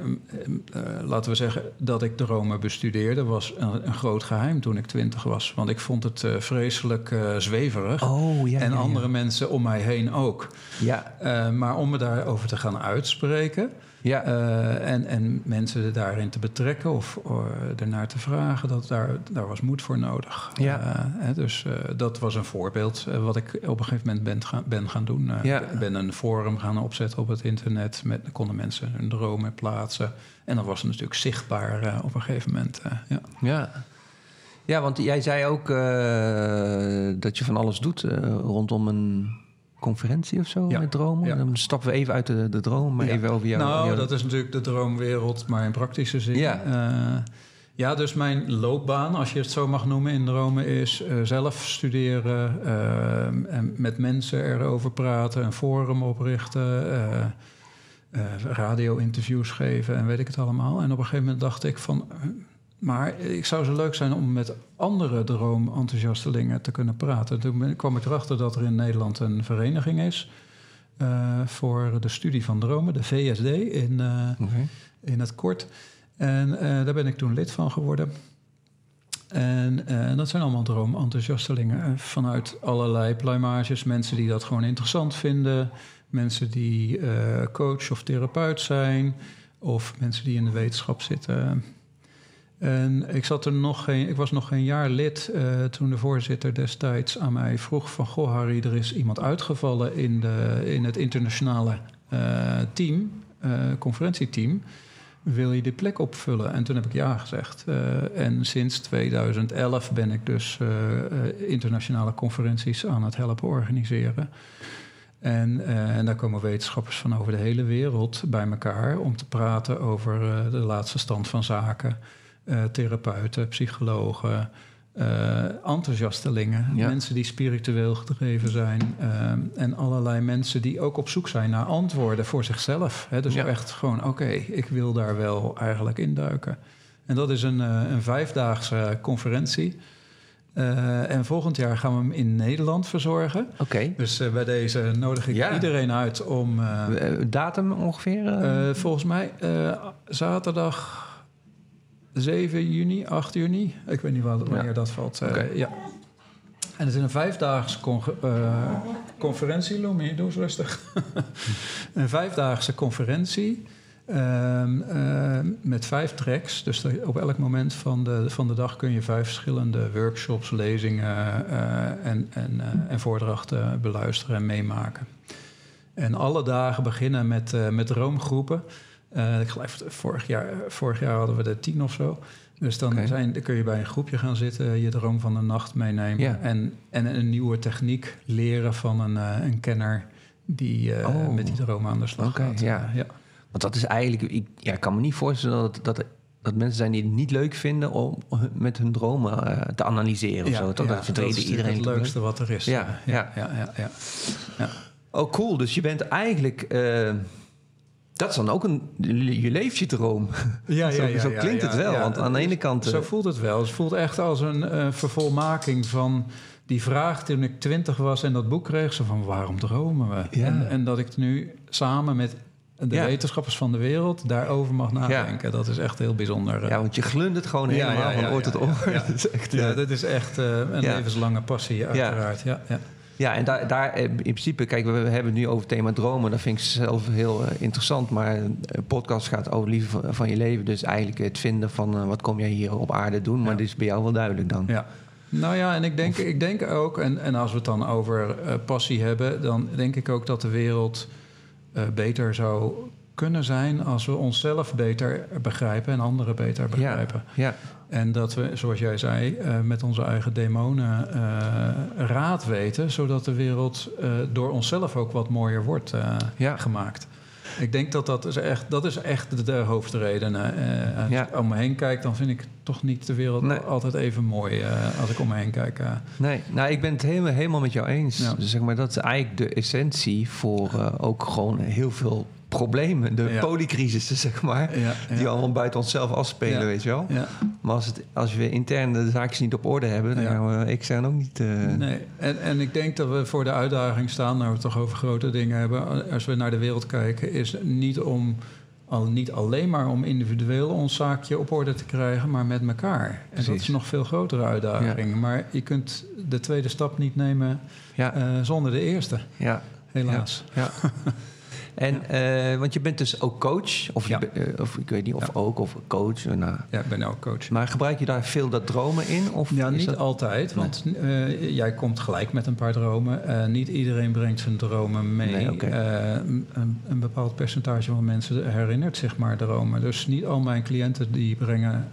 [SPEAKER 1] eh, laten we zeggen dat ik dromen bestudeerde, was een, een groot geheim toen ik twintig was. Want ik vond het eh, vreselijk eh, zweverig.
[SPEAKER 2] Oh, ja.
[SPEAKER 1] en andere mensen om mij heen ook.
[SPEAKER 2] Ja,
[SPEAKER 1] maar om me daarover te gaan uitspreken,
[SPEAKER 2] ja.
[SPEAKER 1] Eh, en, en mensen daarin te betrekken of uh, ernaar te vragen, dat daar, daar was moed voor nodig.
[SPEAKER 2] Ja.
[SPEAKER 1] Eh, hè, dus eh, dat was een voorbeeld eh, wat ik op een gegeven moment ben, gaan- ben gaan doen. Eh,
[SPEAKER 2] Ja.
[SPEAKER 1] Ik ben een forum gaan opzetten op het internet. Met, konden mensen hun dromen plaatsen. En dat was natuurlijk zichtbaar eh, op een gegeven moment. eh, ja.
[SPEAKER 2] ja. Ja, want jij zei ook eh, dat je van alles doet eh, rondom een conferentie of zo
[SPEAKER 1] Ja.
[SPEAKER 2] met dromen.
[SPEAKER 1] Ja.
[SPEAKER 2] Dan stappen we even uit de, de droom, maar
[SPEAKER 1] Ja.
[SPEAKER 2] even over jou.
[SPEAKER 1] nou,
[SPEAKER 2] jou-
[SPEAKER 1] dat is natuurlijk de droomwereld, maar in praktische zin.
[SPEAKER 2] Ja.
[SPEAKER 1] Eh, ja, dus mijn loopbaan, als je het zo mag noemen in dromen, is eh, zelf studeren, eh, en met mensen erover praten, een forum oprichten, eh, radio-interviews geven en weet ik het allemaal. En op een gegeven moment dacht ik van. Maar ik zou zo leuk zijn om met andere droomenthousiastelingen te kunnen praten. Toen kwam ik erachter dat er in Nederland een vereniging is eh, voor de studie van dromen, de VSD in, eh, in het kort. En eh, daar ben ik toen lid van geworden. En dat zijn allemaal droomenthousiastelingen vanuit allerlei pluimages. Mensen die dat gewoon interessant vinden. Mensen die coach of therapeut zijn. Of mensen die in de wetenschap zitten. En ik, zat er nog geen, ik was nog geen jaar lid eh, toen de voorzitter destijds aan mij vroeg van... Goh Harry, er is iemand uitgevallen in, de, in het internationale eh, team, eh, conferentieteam. Wil je die plek opvullen? En toen heb ik ja gezegd. En sinds 2011 ben ik dus internationale conferenties aan het helpen organiseren. En, en daar komen wetenschappers van over de hele wereld bij elkaar om te praten over de laatste stand van zaken. Uh, therapeuten, psychologen, enthousiastelingen, ja. mensen die spiritueel gedreven zijn en allerlei mensen die ook op zoek zijn naar antwoorden voor zichzelf. Hè? Dus ja. echt gewoon, oké, okay, ik wil daar wel eigenlijk induiken. En dat is een, een vijfdaagse conferentie. Uh, en volgend jaar gaan we hem in Nederland verzorgen.
[SPEAKER 2] Oké. Okay.
[SPEAKER 1] Dus uh, bij deze nodig ik ja. iedereen uit om... Uh,
[SPEAKER 2] Datum ongeveer?
[SPEAKER 1] volgens mij zaterdag 7 juni, 8 juni. Ik weet niet wanneer ja. dat valt.
[SPEAKER 2] Okay.
[SPEAKER 1] ja. En het is een vijfdaagse con conferentie, Lomi, doe eens rustig. een vijfdaagse conferentie... Um, uh, met vijf tracks. Dus op elk moment van de, van de dag kun je vijf verschillende workshops, lezingen uh, en, en, uh, en voordrachten beluisteren en meemaken. En alle dagen beginnen met, met ik geloof, vorig jaar, vorig jaar hadden we er tien of zo. Dus dan, okay. zijn, dan kun je bij een groepje gaan zitten, je droom van de nacht meenemen.
[SPEAKER 2] Ja.
[SPEAKER 1] En, en een nieuwe techniek leren van een, een kenner die
[SPEAKER 2] oh.
[SPEAKER 1] met die droom aan de slag
[SPEAKER 2] okay,
[SPEAKER 1] gaat.
[SPEAKER 2] Ja.
[SPEAKER 1] ja.
[SPEAKER 2] Want dat is eigenlijk, ik ja, ik kan me niet voorstellen dat, dat, dat mensen zijn die het niet leuk vinden om met hun dromen te analyseren. Of
[SPEAKER 1] ja,
[SPEAKER 2] zo, toch? Dat
[SPEAKER 1] is
[SPEAKER 2] iedereen
[SPEAKER 1] het leukste wat er is.
[SPEAKER 2] Ja,
[SPEAKER 1] ja, ja. ja, ja, ja.
[SPEAKER 2] Oh, cool. Dus je bent eigenlijk. Uh, dat is dan ook een. Je leeft je droom.
[SPEAKER 1] Ja, ja,
[SPEAKER 2] zo,
[SPEAKER 1] ja,
[SPEAKER 2] zo klinkt het wel. want aan de ene kant.
[SPEAKER 1] Zo voelt het wel. Het voelt echt als een uh, vervolmaking van die vraag toen ik twintig was en dat boek kreeg. Van waarom dromen we? En, en dat ik nu samen met de wetenschappers van de wereld daarover mag nadenken. Dat is echt heel bijzonder.
[SPEAKER 2] Ja, want je glundert gewoon helemaal van oor tot oor.
[SPEAKER 1] Ja, dat is echt, ja, dat is echt uh, een levenslange passie, uiteraard. Ja. Ja,
[SPEAKER 2] en daar, daar in principe, kijk, we hebben het nu over het thema dromen. Dat vind ik zelf heel uh, interessant. Maar een podcast gaat over liefde van, van, je leven. Dus eigenlijk het vinden van uh, wat kom jij hier op aarde doen. Maar dit is bij jou wel duidelijk dan.
[SPEAKER 1] Ja. Nou ja, en ik denk, ik denk ook, en, en als we het dan over passie hebben, dan denk ik ook dat de wereld beter zou kunnen zijn als we onszelf beter begrijpen en anderen beter begrijpen.
[SPEAKER 2] Ja, ja.
[SPEAKER 1] En dat we, zoals jij zei, uh, met onze eigen demonen uh, raad weten, zodat de wereld door onszelf ook wat mooier wordt
[SPEAKER 2] ja.
[SPEAKER 1] gemaakt. Ik denk dat dat is echt, dat is echt de hoofdreden. als
[SPEAKER 2] Ja.
[SPEAKER 1] ik om me heen kijk, dan vind ik toch niet de wereld
[SPEAKER 2] Nee.
[SPEAKER 1] altijd even mooi als ik om me heen kijk.
[SPEAKER 2] Nee, nou, ik ben het helemaal, helemaal met jou eens.
[SPEAKER 1] Ja.
[SPEAKER 2] Dus zeg maar, dat is eigenlijk de essentie voor eh, ook gewoon heel veel problemen. De
[SPEAKER 1] Ja.
[SPEAKER 2] polycrisissen, zeg maar.
[SPEAKER 1] Ja,
[SPEAKER 2] Die allemaal buiten onszelf afspelen, weet je wel.
[SPEAKER 1] Ja.
[SPEAKER 2] Maar als, het, als we intern de zaakjes niet op orde hebben... dan gaan we extern ook niet... eh,
[SPEAKER 1] Nee, en, en ik denk dat we voor de uitdaging staan, nou we het toch over grote dingen hebben, als we naar de wereld kijken, is niet om al niet alleen maar om individueel ons zaakje op orde te krijgen, maar met elkaar. En dat
[SPEAKER 2] Precies.
[SPEAKER 1] is een nog veel grotere uitdaging. Maar je kunt de tweede stap niet nemen eh, zonder de eerste,
[SPEAKER 2] ja,
[SPEAKER 1] helaas.
[SPEAKER 2] ja. En, eh, want je bent dus ook coach, of,
[SPEAKER 1] Ja.
[SPEAKER 2] eh, of ik weet niet, of
[SPEAKER 1] Ja.
[SPEAKER 2] ook, of coach. eh, Nou.
[SPEAKER 1] Ja, ik ben ook coach.
[SPEAKER 2] Maar gebruik je daar veel dat dromen in? Of
[SPEAKER 1] Ja, niet
[SPEAKER 2] dat...
[SPEAKER 1] altijd, want jij komt gelijk met een paar dromen. Niet iedereen brengt zijn dromen mee.
[SPEAKER 2] Nee,
[SPEAKER 1] een, een bepaald percentage van mensen herinnert zich maar dromen. Dus niet al mijn cliënten die brengen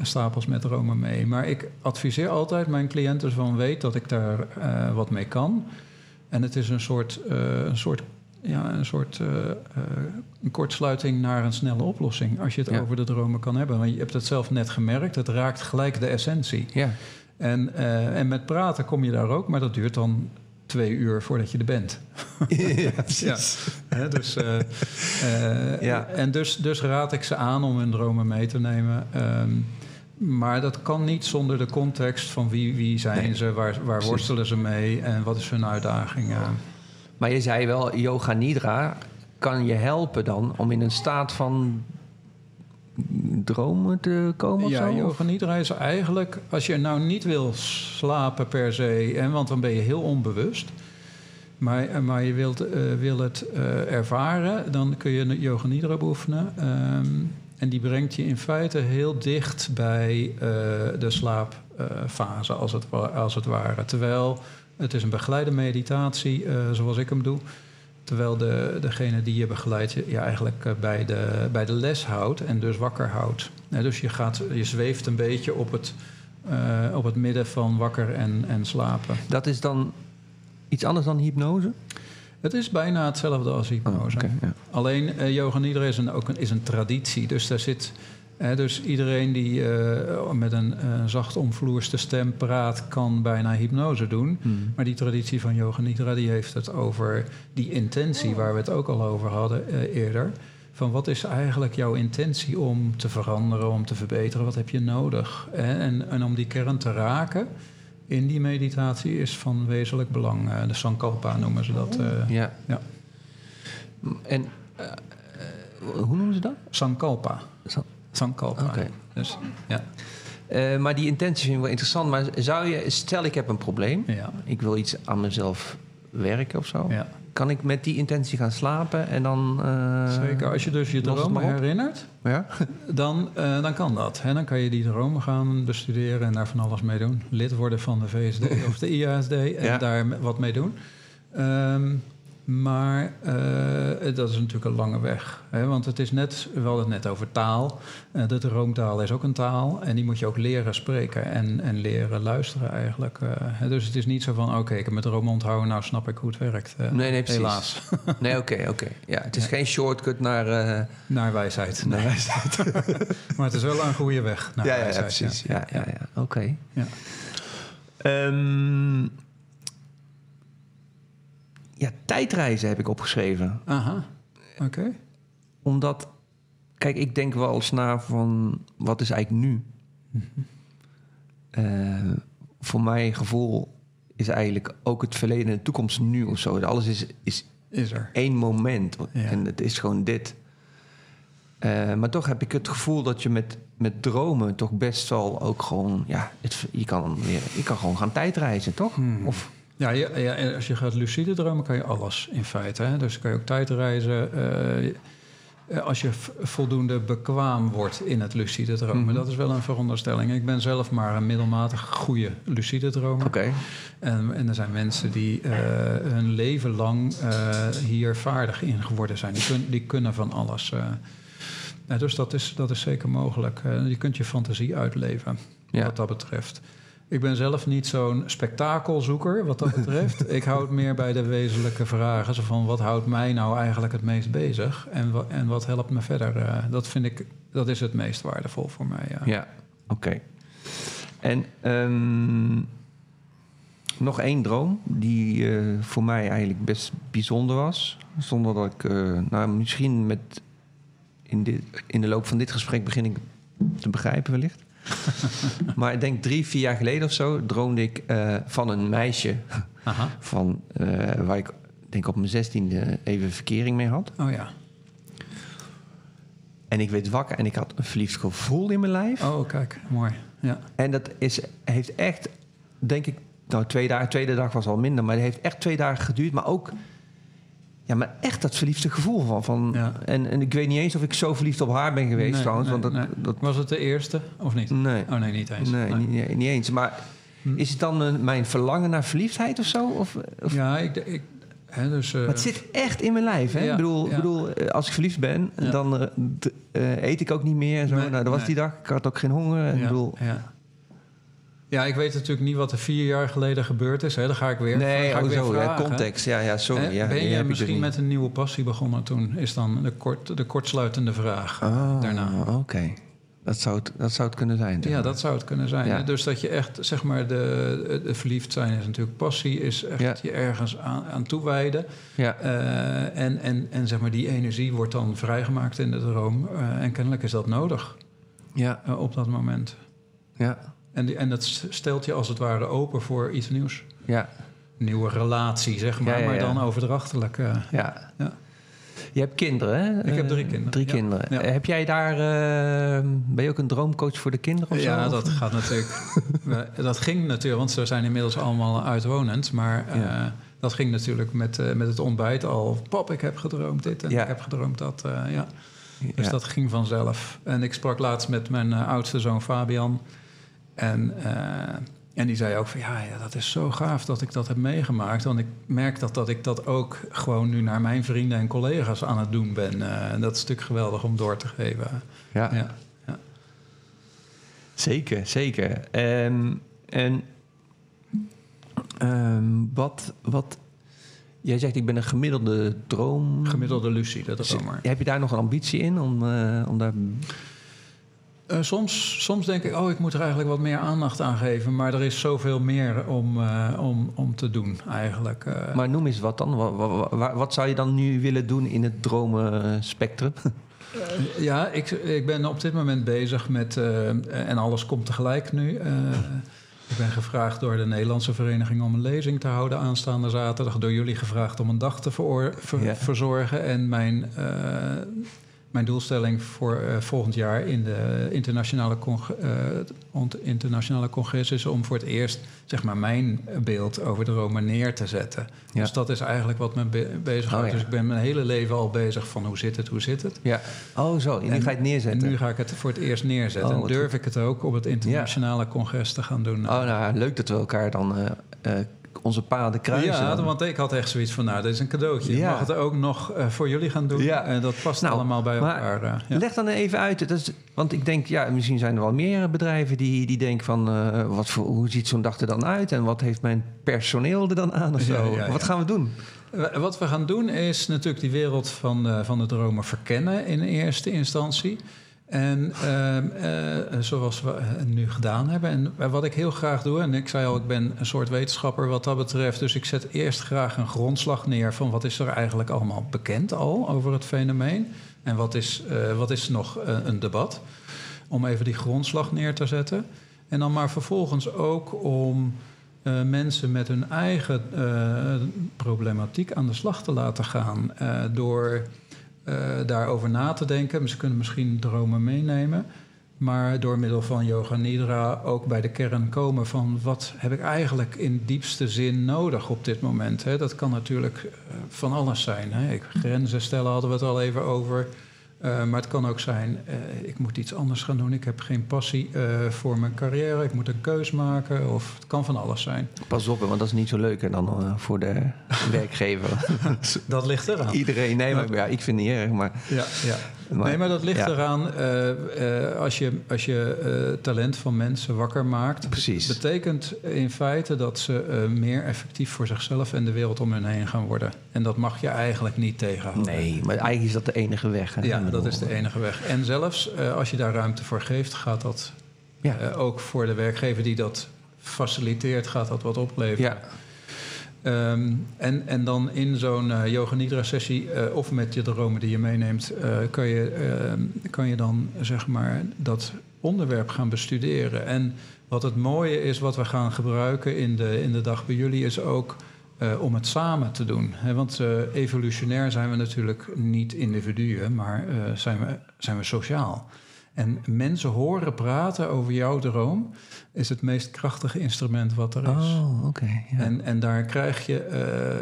[SPEAKER 1] stapels met dromen mee. Maar ik adviseer altijd mijn cliënten van weet dat ik daar wat mee kan. En het is een soort, een soort, ja, een soort eh, eh, een kortsluiting naar een snelle oplossing. Als je het
[SPEAKER 2] Ja.
[SPEAKER 1] over de dromen kan hebben. Want je hebt het zelf net gemerkt, het raakt gelijk de essentie.
[SPEAKER 2] Ja,
[SPEAKER 1] En, eh, en met praten kom je daar ook, maar dat duurt dan twee uur voordat je er bent.
[SPEAKER 2] ja precies.
[SPEAKER 1] Dus,
[SPEAKER 2] Ja.
[SPEAKER 1] En dus, dus raad ik ze aan om hun dromen mee te nemen. Ehm, maar dat kan niet zonder de context van wie, wie zijn
[SPEAKER 2] Nee,
[SPEAKER 1] ze, waar, waar worstelen ze mee en wat is hun uitdaging.
[SPEAKER 2] Maar je zei wel, yoga nidra kan je helpen dan om in een staat van dromen te komen of
[SPEAKER 1] Ja,
[SPEAKER 2] zo?
[SPEAKER 1] yoga nidra is eigenlijk, als je nou niet wil slapen per se, en, want dan ben je heel onbewust, maar, eh, maar je wilt, eh, wil het eh, ervaren, dan kun je yoga nidra beoefenen. Ehm, en die brengt je in feite heel dicht bij de slaapfase, als, het, als het ware. Terwijl het is een begeleide meditatie, eh, zoals ik hem doe. Terwijl de, degene die je begeleidt je, je eigenlijk eh, bij, de, bij de les houdt en dus wakker houdt. Dus je, gaat, je zweeft een beetje op het, eh, op het midden van wakker en, en slapen.
[SPEAKER 2] Dat is dan iets anders dan hypnose?
[SPEAKER 1] Het is bijna hetzelfde als hypnose.
[SPEAKER 2] Oh, ja.
[SPEAKER 1] Alleen eh, yoga nidra is een, ook een, is een traditie. Dus daar zit... hè, dus iedereen die eh, met een eh, zacht omvloerste stem praat... kan bijna hypnose doen.
[SPEAKER 2] Hmm.
[SPEAKER 1] Maar die traditie van yoga nidra die heeft het over die intentie... waar we het ook al over hadden eh, eerder. Van wat is eigenlijk jouw intentie om te veranderen, om te verbeteren? Wat heb je nodig? hè? En, en om die kern te raken in die meditatie is van wezenlijk belang. Eh, de Sankalpa noemen ze dat. eh,
[SPEAKER 2] Ja.
[SPEAKER 1] Ja.
[SPEAKER 2] En hoe noemen ze dat?
[SPEAKER 1] Sankalpa. Sankalpa.
[SPEAKER 2] Oké.
[SPEAKER 1] Dus, ja.
[SPEAKER 2] Eh, maar die intentie vind ik wel interessant. Maar zou je, stel ik heb een probleem,
[SPEAKER 1] Ja.
[SPEAKER 2] ik wil iets aan mezelf werken of zo.
[SPEAKER 1] ja,
[SPEAKER 2] Kan ik met die intentie gaan slapen en dan. eh,
[SPEAKER 1] zeker. Als je dus je dromen herinnert,
[SPEAKER 2] Ja?
[SPEAKER 1] dan, eh, dan kan dat. Hè? Dan kan je die dromen gaan bestuderen en daar van alles mee doen. Lid worden van de VSD of de IASD en daar wat mee doen. Ehm, maar eh, dat is natuurlijk een lange weg. Hè? Want het is net, we hadden het net over taal. Eh, de droomtaal is ook een taal. En die moet je ook leren spreken en, en leren luisteren eigenlijk. eh. Hè? dus het is niet zo van, oké, ik heb mijn droom onthouden, nou snap ik hoe het werkt.
[SPEAKER 2] Nee, nee, precies.
[SPEAKER 1] Helaas.
[SPEAKER 2] Nee, oké, oké. Ja, het is geen shortcut naar. eh,
[SPEAKER 1] Naar wijsheid.
[SPEAKER 2] naar
[SPEAKER 1] Nee.
[SPEAKER 2] wijsheid.
[SPEAKER 1] Maar het is wel een goede weg naar
[SPEAKER 2] ja, ja, ja,
[SPEAKER 1] wijsheid.
[SPEAKER 2] precies. Ja, ja, ja. Oké.
[SPEAKER 1] Ja.
[SPEAKER 2] Ehm, ja, tijdreizen heb ik opgeschreven.
[SPEAKER 1] Aha, oké.
[SPEAKER 2] Omdat, kijk, ik denk wel eens na van wat is eigenlijk nu? Eh, voor mijn gevoel is eigenlijk ook het verleden en de toekomst nu of zo. Alles is, is
[SPEAKER 1] Is er.
[SPEAKER 2] één moment
[SPEAKER 1] Ja.
[SPEAKER 2] en het is gewoon dit. Eh, maar toch heb ik het gevoel dat je met, met dromen toch best wel ook gewoon... Ja, het, je, kan weer, je kan gewoon gaan tijdreizen, toch?
[SPEAKER 1] Hmm.
[SPEAKER 2] Of,
[SPEAKER 1] Ja, ja, ja, en als je gaat lucide dromen, kan je alles in feite. Hè? Dus kan je ook tijdreizen. eh, als je voldoende bekwaam wordt in het lucide dromen.
[SPEAKER 2] Mhm.
[SPEAKER 1] Dat is wel een veronderstelling. Ik ben zelf maar een middelmatig goede lucide dromer.
[SPEAKER 2] Oké,
[SPEAKER 1] En, en er zijn mensen die eh, hun leven lang hier vaardig in geworden zijn. Die, kun- die kunnen van alles. dus dat is, dat is zeker mogelijk. Je kunt je fantasie uitleven
[SPEAKER 2] ja.
[SPEAKER 1] wat dat betreft. Ik ben zelf niet zo'n spektakelzoeker wat dat betreft. ik hou het meer bij de wezenlijke vragen. Zo van wat houdt mij nou eigenlijk het meest bezig? En, wa- en wat helpt me verder? Eh, dat vind ik, dat is het meest waardevol voor mij. Ja.
[SPEAKER 2] Ja, oké. En ehm, nog één droom die eh, voor mij eigenlijk best bijzonder was. Zonder dat ik, eh, nou misschien met in, dit, in de loop van dit gesprek begin ik te begrijpen wellicht. maar ik denk drie, vier jaar geleden of zo droomde ik eh, van een meisje
[SPEAKER 1] Aha.
[SPEAKER 2] van, eh, waar ik denk op mijn zestiende even verkering mee had.
[SPEAKER 1] Oh ja.
[SPEAKER 2] En ik werd wakker en ik had een verliefd gevoel in mijn lijf.
[SPEAKER 1] Oh, kijk. Mooi. Ja.
[SPEAKER 2] En dat is, heeft echt, denk ik, nou, twee dagen, tweede dag was al minder, maar het heeft echt twee dagen geduurd. Maar ook, ja, maar echt dat verliefde gevoel van. van
[SPEAKER 1] Ja.
[SPEAKER 2] en, en ik weet niet eens of ik zo verliefd op haar ben geweest
[SPEAKER 1] Nee,
[SPEAKER 2] trouwens.
[SPEAKER 1] nee,
[SPEAKER 2] want dat,
[SPEAKER 1] nee.
[SPEAKER 2] dat,
[SPEAKER 1] Was het de eerste of niet?
[SPEAKER 2] nee,
[SPEAKER 1] Oh nee, niet eens.
[SPEAKER 2] nee, Niet, niet- eens. Maar
[SPEAKER 1] Hm.
[SPEAKER 2] is het dan een- mijn verlangen naar verliefdheid of zo? Of, of,
[SPEAKER 1] Ja, ik, ik hè, dus, eh,
[SPEAKER 2] maar het zit echt in mijn lijf. Hè?
[SPEAKER 1] Ja,
[SPEAKER 2] ik bedoel,
[SPEAKER 1] ja.
[SPEAKER 2] bedoel, eh, als ik verliefd ben,
[SPEAKER 1] Ja.
[SPEAKER 2] dan eh, eh, eet ik ook niet meer. En zo.
[SPEAKER 1] Nee,
[SPEAKER 2] nou, dat was die dag. Ik had ook geen honger. En bedoel,
[SPEAKER 1] ja. ik weet natuurlijk niet wat er vier jaar geleden gebeurd is. Hè. Dan ga ik weer.
[SPEAKER 2] nee,
[SPEAKER 1] ga ik
[SPEAKER 2] oh,
[SPEAKER 1] weer
[SPEAKER 2] zo, ja,
[SPEAKER 1] vragen.
[SPEAKER 2] context. Ja, ja, sorry. Ja,
[SPEAKER 1] ben je misschien met een nieuwe passie begonnen toen? Is dan de, kort, de kortsluitende vraag
[SPEAKER 2] Ah,
[SPEAKER 1] daarna.
[SPEAKER 2] Oké. Dat, zou het, dat zou het kunnen zijn.
[SPEAKER 1] Ja, dat zou het kunnen zijn.
[SPEAKER 2] Ja.
[SPEAKER 1] Dus dat je echt, zeg maar, de, de verliefd zijn is natuurlijk passie, is echt
[SPEAKER 2] Ja.
[SPEAKER 1] je ergens aan, aan toewijden.
[SPEAKER 2] Ja,
[SPEAKER 1] Eh, en, en, en zeg maar, die energie wordt dan vrijgemaakt in de droom. Eh, en kennelijk is dat nodig
[SPEAKER 2] ja,
[SPEAKER 1] eh, op dat moment.
[SPEAKER 2] ja,
[SPEAKER 1] En, die, en dat stelt je als het ware open voor iets nieuws.
[SPEAKER 2] ja,
[SPEAKER 1] Nieuwe relatie, zeg maar,
[SPEAKER 2] Ja, ja,
[SPEAKER 1] maar dan overdrachtelijk. eh.
[SPEAKER 2] ja.
[SPEAKER 1] Ja.
[SPEAKER 2] Je hebt kinderen, hè?
[SPEAKER 1] Ik heb drie
[SPEAKER 2] Eh,
[SPEAKER 1] kinderen,
[SPEAKER 2] Drie kinderen. Heb jij daar... eh, ben je ook een droomcoach voor de kinderen of zo?
[SPEAKER 1] Ja, dat gaat natuurlijk. dat ging natuurlijk, want ze zijn inmiddels allemaal uitwonend. Maar dat ging natuurlijk met, met het ontbijt al. Pap, ik heb gedroomd dit en ik heb gedroomd dat. ja. Dus dat ging vanzelf. En ik sprak laatst met mijn oudste zoon Fabian. En, eh, en die zei ook van ja, ja, dat is zo gaaf dat ik dat heb meegemaakt. Want ik merk dat, dat ik dat ook gewoon nu naar mijn vrienden en collega's aan het doen ben. Eh, en dat is natuurlijk geweldig om door te geven.
[SPEAKER 2] Ja.
[SPEAKER 1] Ja.
[SPEAKER 2] Zeker, zeker. Ehm, en ehm, wat, wat... jij zegt ik ben een gemiddelde droom.
[SPEAKER 1] Gemiddelde lucide dromer.
[SPEAKER 2] Heb je daar nog een ambitie in om, eh, om daar...
[SPEAKER 1] Eh, soms, soms denk ik, oh, ik moet er eigenlijk wat meer aandacht aan geven. Maar er is zoveel meer om, eh, om, om te doen eigenlijk. Eh,
[SPEAKER 2] Maar noem eens wat dan. Wat, wat, wat, zou je dan nu willen doen in het dromenspectrum?
[SPEAKER 1] Ja, ik, ik ben op dit moment bezig met, en alles komt tegelijk nu. ik ben gevraagd door de Nederlandse Vereniging om een lezing te houden aanstaande zaterdag. Door jullie gevraagd om een dag te veroor- ver-
[SPEAKER 2] Ja.
[SPEAKER 1] verzorgen. En mijn, mijn doelstelling voor eh, volgend jaar in de internationale, eh, internationale congres is om voor het eerst zeg maar, mijn beeld over de Roma neer te zetten.
[SPEAKER 2] Ja.
[SPEAKER 1] Dus dat is eigenlijk wat me be bezighoudt.
[SPEAKER 2] Oh, ja.
[SPEAKER 1] Dus ik ben mijn hele leven al bezig van hoe zit het, hoe zit het.
[SPEAKER 2] ja. Oh, zo. En nu ga je het neerzetten.
[SPEAKER 1] En nu ga ik het voor het eerst neerzetten.
[SPEAKER 2] Oh,
[SPEAKER 1] en durf ik het ook op het internationale congres te gaan doen.
[SPEAKER 2] Oh, nou, leuk dat we elkaar dan eh, onze paden kruisen.
[SPEAKER 1] ja,
[SPEAKER 2] dan.
[SPEAKER 1] want ik had echt zoiets van, nou, dit is een cadeautje.
[SPEAKER 2] Ja.
[SPEAKER 1] Mag het ook nog eh, voor jullie gaan doen.
[SPEAKER 2] Ja.
[SPEAKER 1] En dat past
[SPEAKER 2] Nou,
[SPEAKER 1] allemaal bij elkaar. eh, ja.
[SPEAKER 2] Leg dan even uit. Dat is, want ik denk, ja, misschien zijn er wel meer bedrijven die, die denken van... eh, wat voor, hoe ziet zo'n dag er dan uit? En wat heeft mijn personeel er dan aan of zo? Wat gaan we doen?
[SPEAKER 1] Wat we gaan doen is natuurlijk die wereld van, van de dromen verkennen in eerste instantie. En ehm, eh, zoals we eh, nu gedaan hebben. En eh, wat ik heel graag doe, en ik zei al, ik ben een soort wetenschapper wat dat betreft. Dus ik zet eerst graag een grondslag neer van wat is er eigenlijk allemaal bekend al over het fenomeen. En wat is, eh, wat is nog eh, een debat. Om even die grondslag neer te zetten. En dan maar vervolgens ook om eh, mensen met hun eigen eh, problematiek aan de slag te laten gaan. eh, door eh, daarover na te denken. Ze kunnen misschien dromen meenemen. Maar door middel van yoga nidra ook bij de kern komen van wat heb ik eigenlijk in diepste zin nodig op dit moment. Hè? Dat kan natuurlijk eh, van alles zijn. Hè? Grenzen stellen hadden we het al even over. Eh, maar het kan ook zijn, eh, ik moet iets anders gaan doen. Ik heb geen passie eh, voor mijn carrière. Ik moet een keus maken. Of het kan van alles zijn.
[SPEAKER 2] Pas op, want dat is niet zo leuk hè, dan voor de werkgever.
[SPEAKER 1] Dat ligt eraan.
[SPEAKER 2] Iedereen, nee, maar ja, ik vind het niet erg. Maar,
[SPEAKER 1] Ja, ja.
[SPEAKER 2] maar-
[SPEAKER 1] nee, maar dat ligt
[SPEAKER 2] ja.
[SPEAKER 1] eraan als je, als je talent van mensen wakker maakt.
[SPEAKER 2] Precies.
[SPEAKER 1] betekent in feite dat ze meer effectief voor zichzelf en de wereld om hen heen gaan worden. En dat mag je eigenlijk niet tegenhouden.
[SPEAKER 2] Nee, maar eigenlijk is dat de enige weg. Hè?
[SPEAKER 1] Ja, dat is de enige weg. En zelfs eh, als je daar ruimte voor geeft, gaat dat
[SPEAKER 2] Ja,
[SPEAKER 1] eh, ook voor de werkgever die dat faciliteert, gaat dat wat opleveren.
[SPEAKER 2] ja,
[SPEAKER 1] Ehm, en, en dan in zo'n eh, yoga nidra sessie of met je dromen die je meeneemt, kan, je, ehm, kan je dan zeg maar dat onderwerp gaan bestuderen. En wat het mooie is, wat we gaan gebruiken in de, in de dag bij jullie, is ook eh, om het samen te doen. Want eh, evolutionair zijn we natuurlijk niet individuen, maar eh, zijn, we, zijn we sociaal. En mensen horen praten over jouw droom is het meest krachtige instrument wat er is.
[SPEAKER 2] Oh, oké. ja.
[SPEAKER 1] En, en daar krijg je,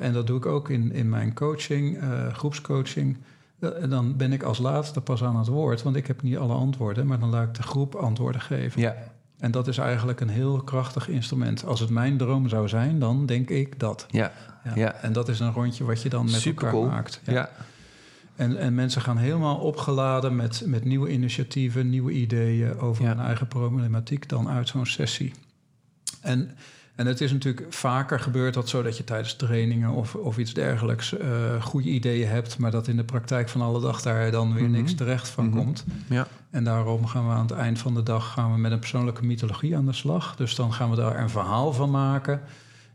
[SPEAKER 1] en dat doe ik ook in, in mijn coaching, groepscoaching. dan ben ik als laatste pas aan het woord, want ik heb niet alle antwoorden, maar dan laat ik de groep antwoorden geven.
[SPEAKER 2] ja,
[SPEAKER 1] En dat is eigenlijk een heel krachtig instrument. Als het mijn droom zou zijn, dan denk ik dat.
[SPEAKER 2] ja,
[SPEAKER 1] Ja.
[SPEAKER 2] Ja.
[SPEAKER 1] En dat is een rondje wat je dan met
[SPEAKER 2] Supercool.
[SPEAKER 1] elkaar maakt.
[SPEAKER 2] ja.
[SPEAKER 1] En, en mensen gaan helemaal opgeladen met, met nieuwe initiatieven, nieuwe ideeën over
[SPEAKER 2] Ja.
[SPEAKER 1] hun eigen problematiek dan uit zo'n sessie. En, en het is natuurlijk vaker gebeurd dat zo dat je tijdens trainingen of, of iets dergelijks eh, goede ideeën hebt, maar dat in de praktijk van alle dag daar dan weer
[SPEAKER 2] Mhm.
[SPEAKER 1] niks terecht van
[SPEAKER 2] Mhm.
[SPEAKER 1] komt.
[SPEAKER 2] ja.
[SPEAKER 1] En daarom gaan we aan het eind van de dag gaan we met een persoonlijke mythologie aan de slag. Dus dan gaan we daar een verhaal van maken.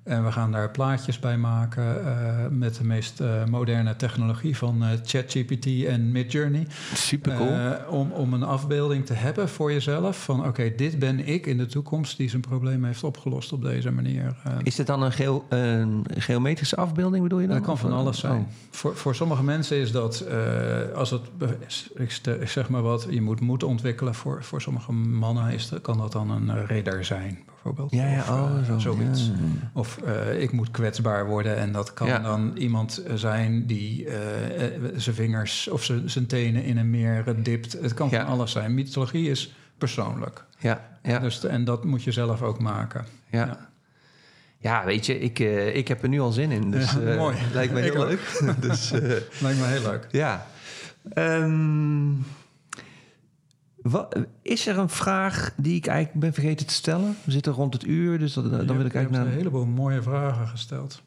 [SPEAKER 1] En we gaan daar plaatjes bij maken eh, met de meest eh, moderne technologie van eh, ChatGPT en Midjourney.
[SPEAKER 2] Super cool.
[SPEAKER 1] Om, om een afbeelding te hebben voor jezelf van oké, dit ben ik in de toekomst die zijn probleem heeft opgelost op deze manier.
[SPEAKER 2] Is dit dan een, geo een geometrische afbeelding, bedoel je dan?
[SPEAKER 1] dat kan van alles zijn.
[SPEAKER 2] oh.
[SPEAKER 1] Voor, voor sommige mensen is dat, als het, ik, zeg maar wat, je moet moed ontwikkelen. Voor, voor sommige mannen is dat, kan dat dan een ridder zijn, bijvoorbeeld.
[SPEAKER 2] Ja, ja,
[SPEAKER 1] Of,
[SPEAKER 2] oh,
[SPEAKER 1] eh,
[SPEAKER 2] zo.
[SPEAKER 1] zoiets.
[SPEAKER 2] Ja.
[SPEAKER 1] Of eh, ik moet kwetsbaar worden en dat kan
[SPEAKER 2] Ja.
[SPEAKER 1] dan iemand zijn die eh, eh, zijn vingers of zijn zijn tenen in een meer dipt. Het kan van alles zijn. Mythologie is persoonlijk.
[SPEAKER 2] Ja, ja,
[SPEAKER 1] Dus, en dat moet je zelf ook maken.
[SPEAKER 2] ja.
[SPEAKER 1] ja.
[SPEAKER 2] Weet je, ik, eh, ik heb er nu al zin in. Dus
[SPEAKER 1] Ja,
[SPEAKER 2] eh,
[SPEAKER 1] mooi.
[SPEAKER 2] lijkt me heel leuk. dus eh,
[SPEAKER 1] Lijkt me heel leuk.
[SPEAKER 2] ja. Ehm, wat, is er een vraag die ik eigenlijk ben vergeten te stellen? We zitten rond het uur, dus dat, dan wil ik eigenlijk
[SPEAKER 1] een
[SPEAKER 2] naar...
[SPEAKER 1] heleboel mooie vragen gesteld.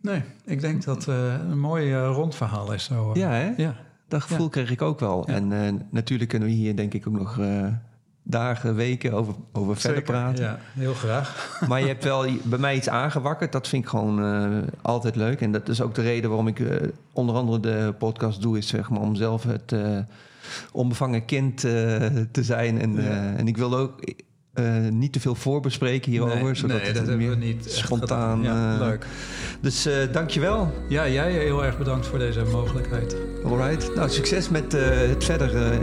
[SPEAKER 1] Nee, ik denk dat uh, een mooi uh, rond verhaal is zo.
[SPEAKER 2] ja, hè?
[SPEAKER 1] Ja.
[SPEAKER 2] Dat gevoel ja. kreeg ik ook wel. Ja. En natuurlijk kunnen we hier denk ik ook nog dagen, weken over, over verder praten.
[SPEAKER 1] Ja, heel graag.
[SPEAKER 2] maar je hebt wel bij mij iets aangewakkerd. Dat vind ik gewoon altijd leuk. En dat is ook de reden waarom ik onder andere de podcast doe. Is zeg maar om zelf het onbevangen kind te zijn. En, en ik wil ook uh, niet te veel voorbespreken hierover.
[SPEAKER 1] Nee,
[SPEAKER 2] zodat
[SPEAKER 1] nee,
[SPEAKER 2] het
[SPEAKER 1] dat hebben
[SPEAKER 2] meer
[SPEAKER 1] we niet
[SPEAKER 2] spontaan.
[SPEAKER 1] Ja,
[SPEAKER 2] uh,
[SPEAKER 1] leuk.
[SPEAKER 2] Dus uh, dankjewel.
[SPEAKER 1] Ja, jij heel erg bedankt voor deze mogelijkheid.
[SPEAKER 2] Alright. Nou, succes met het verder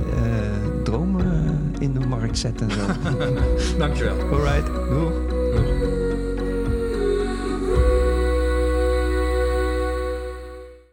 [SPEAKER 2] dromen in de markt zetten.
[SPEAKER 1] dankjewel.
[SPEAKER 2] Alright.
[SPEAKER 1] Doeg.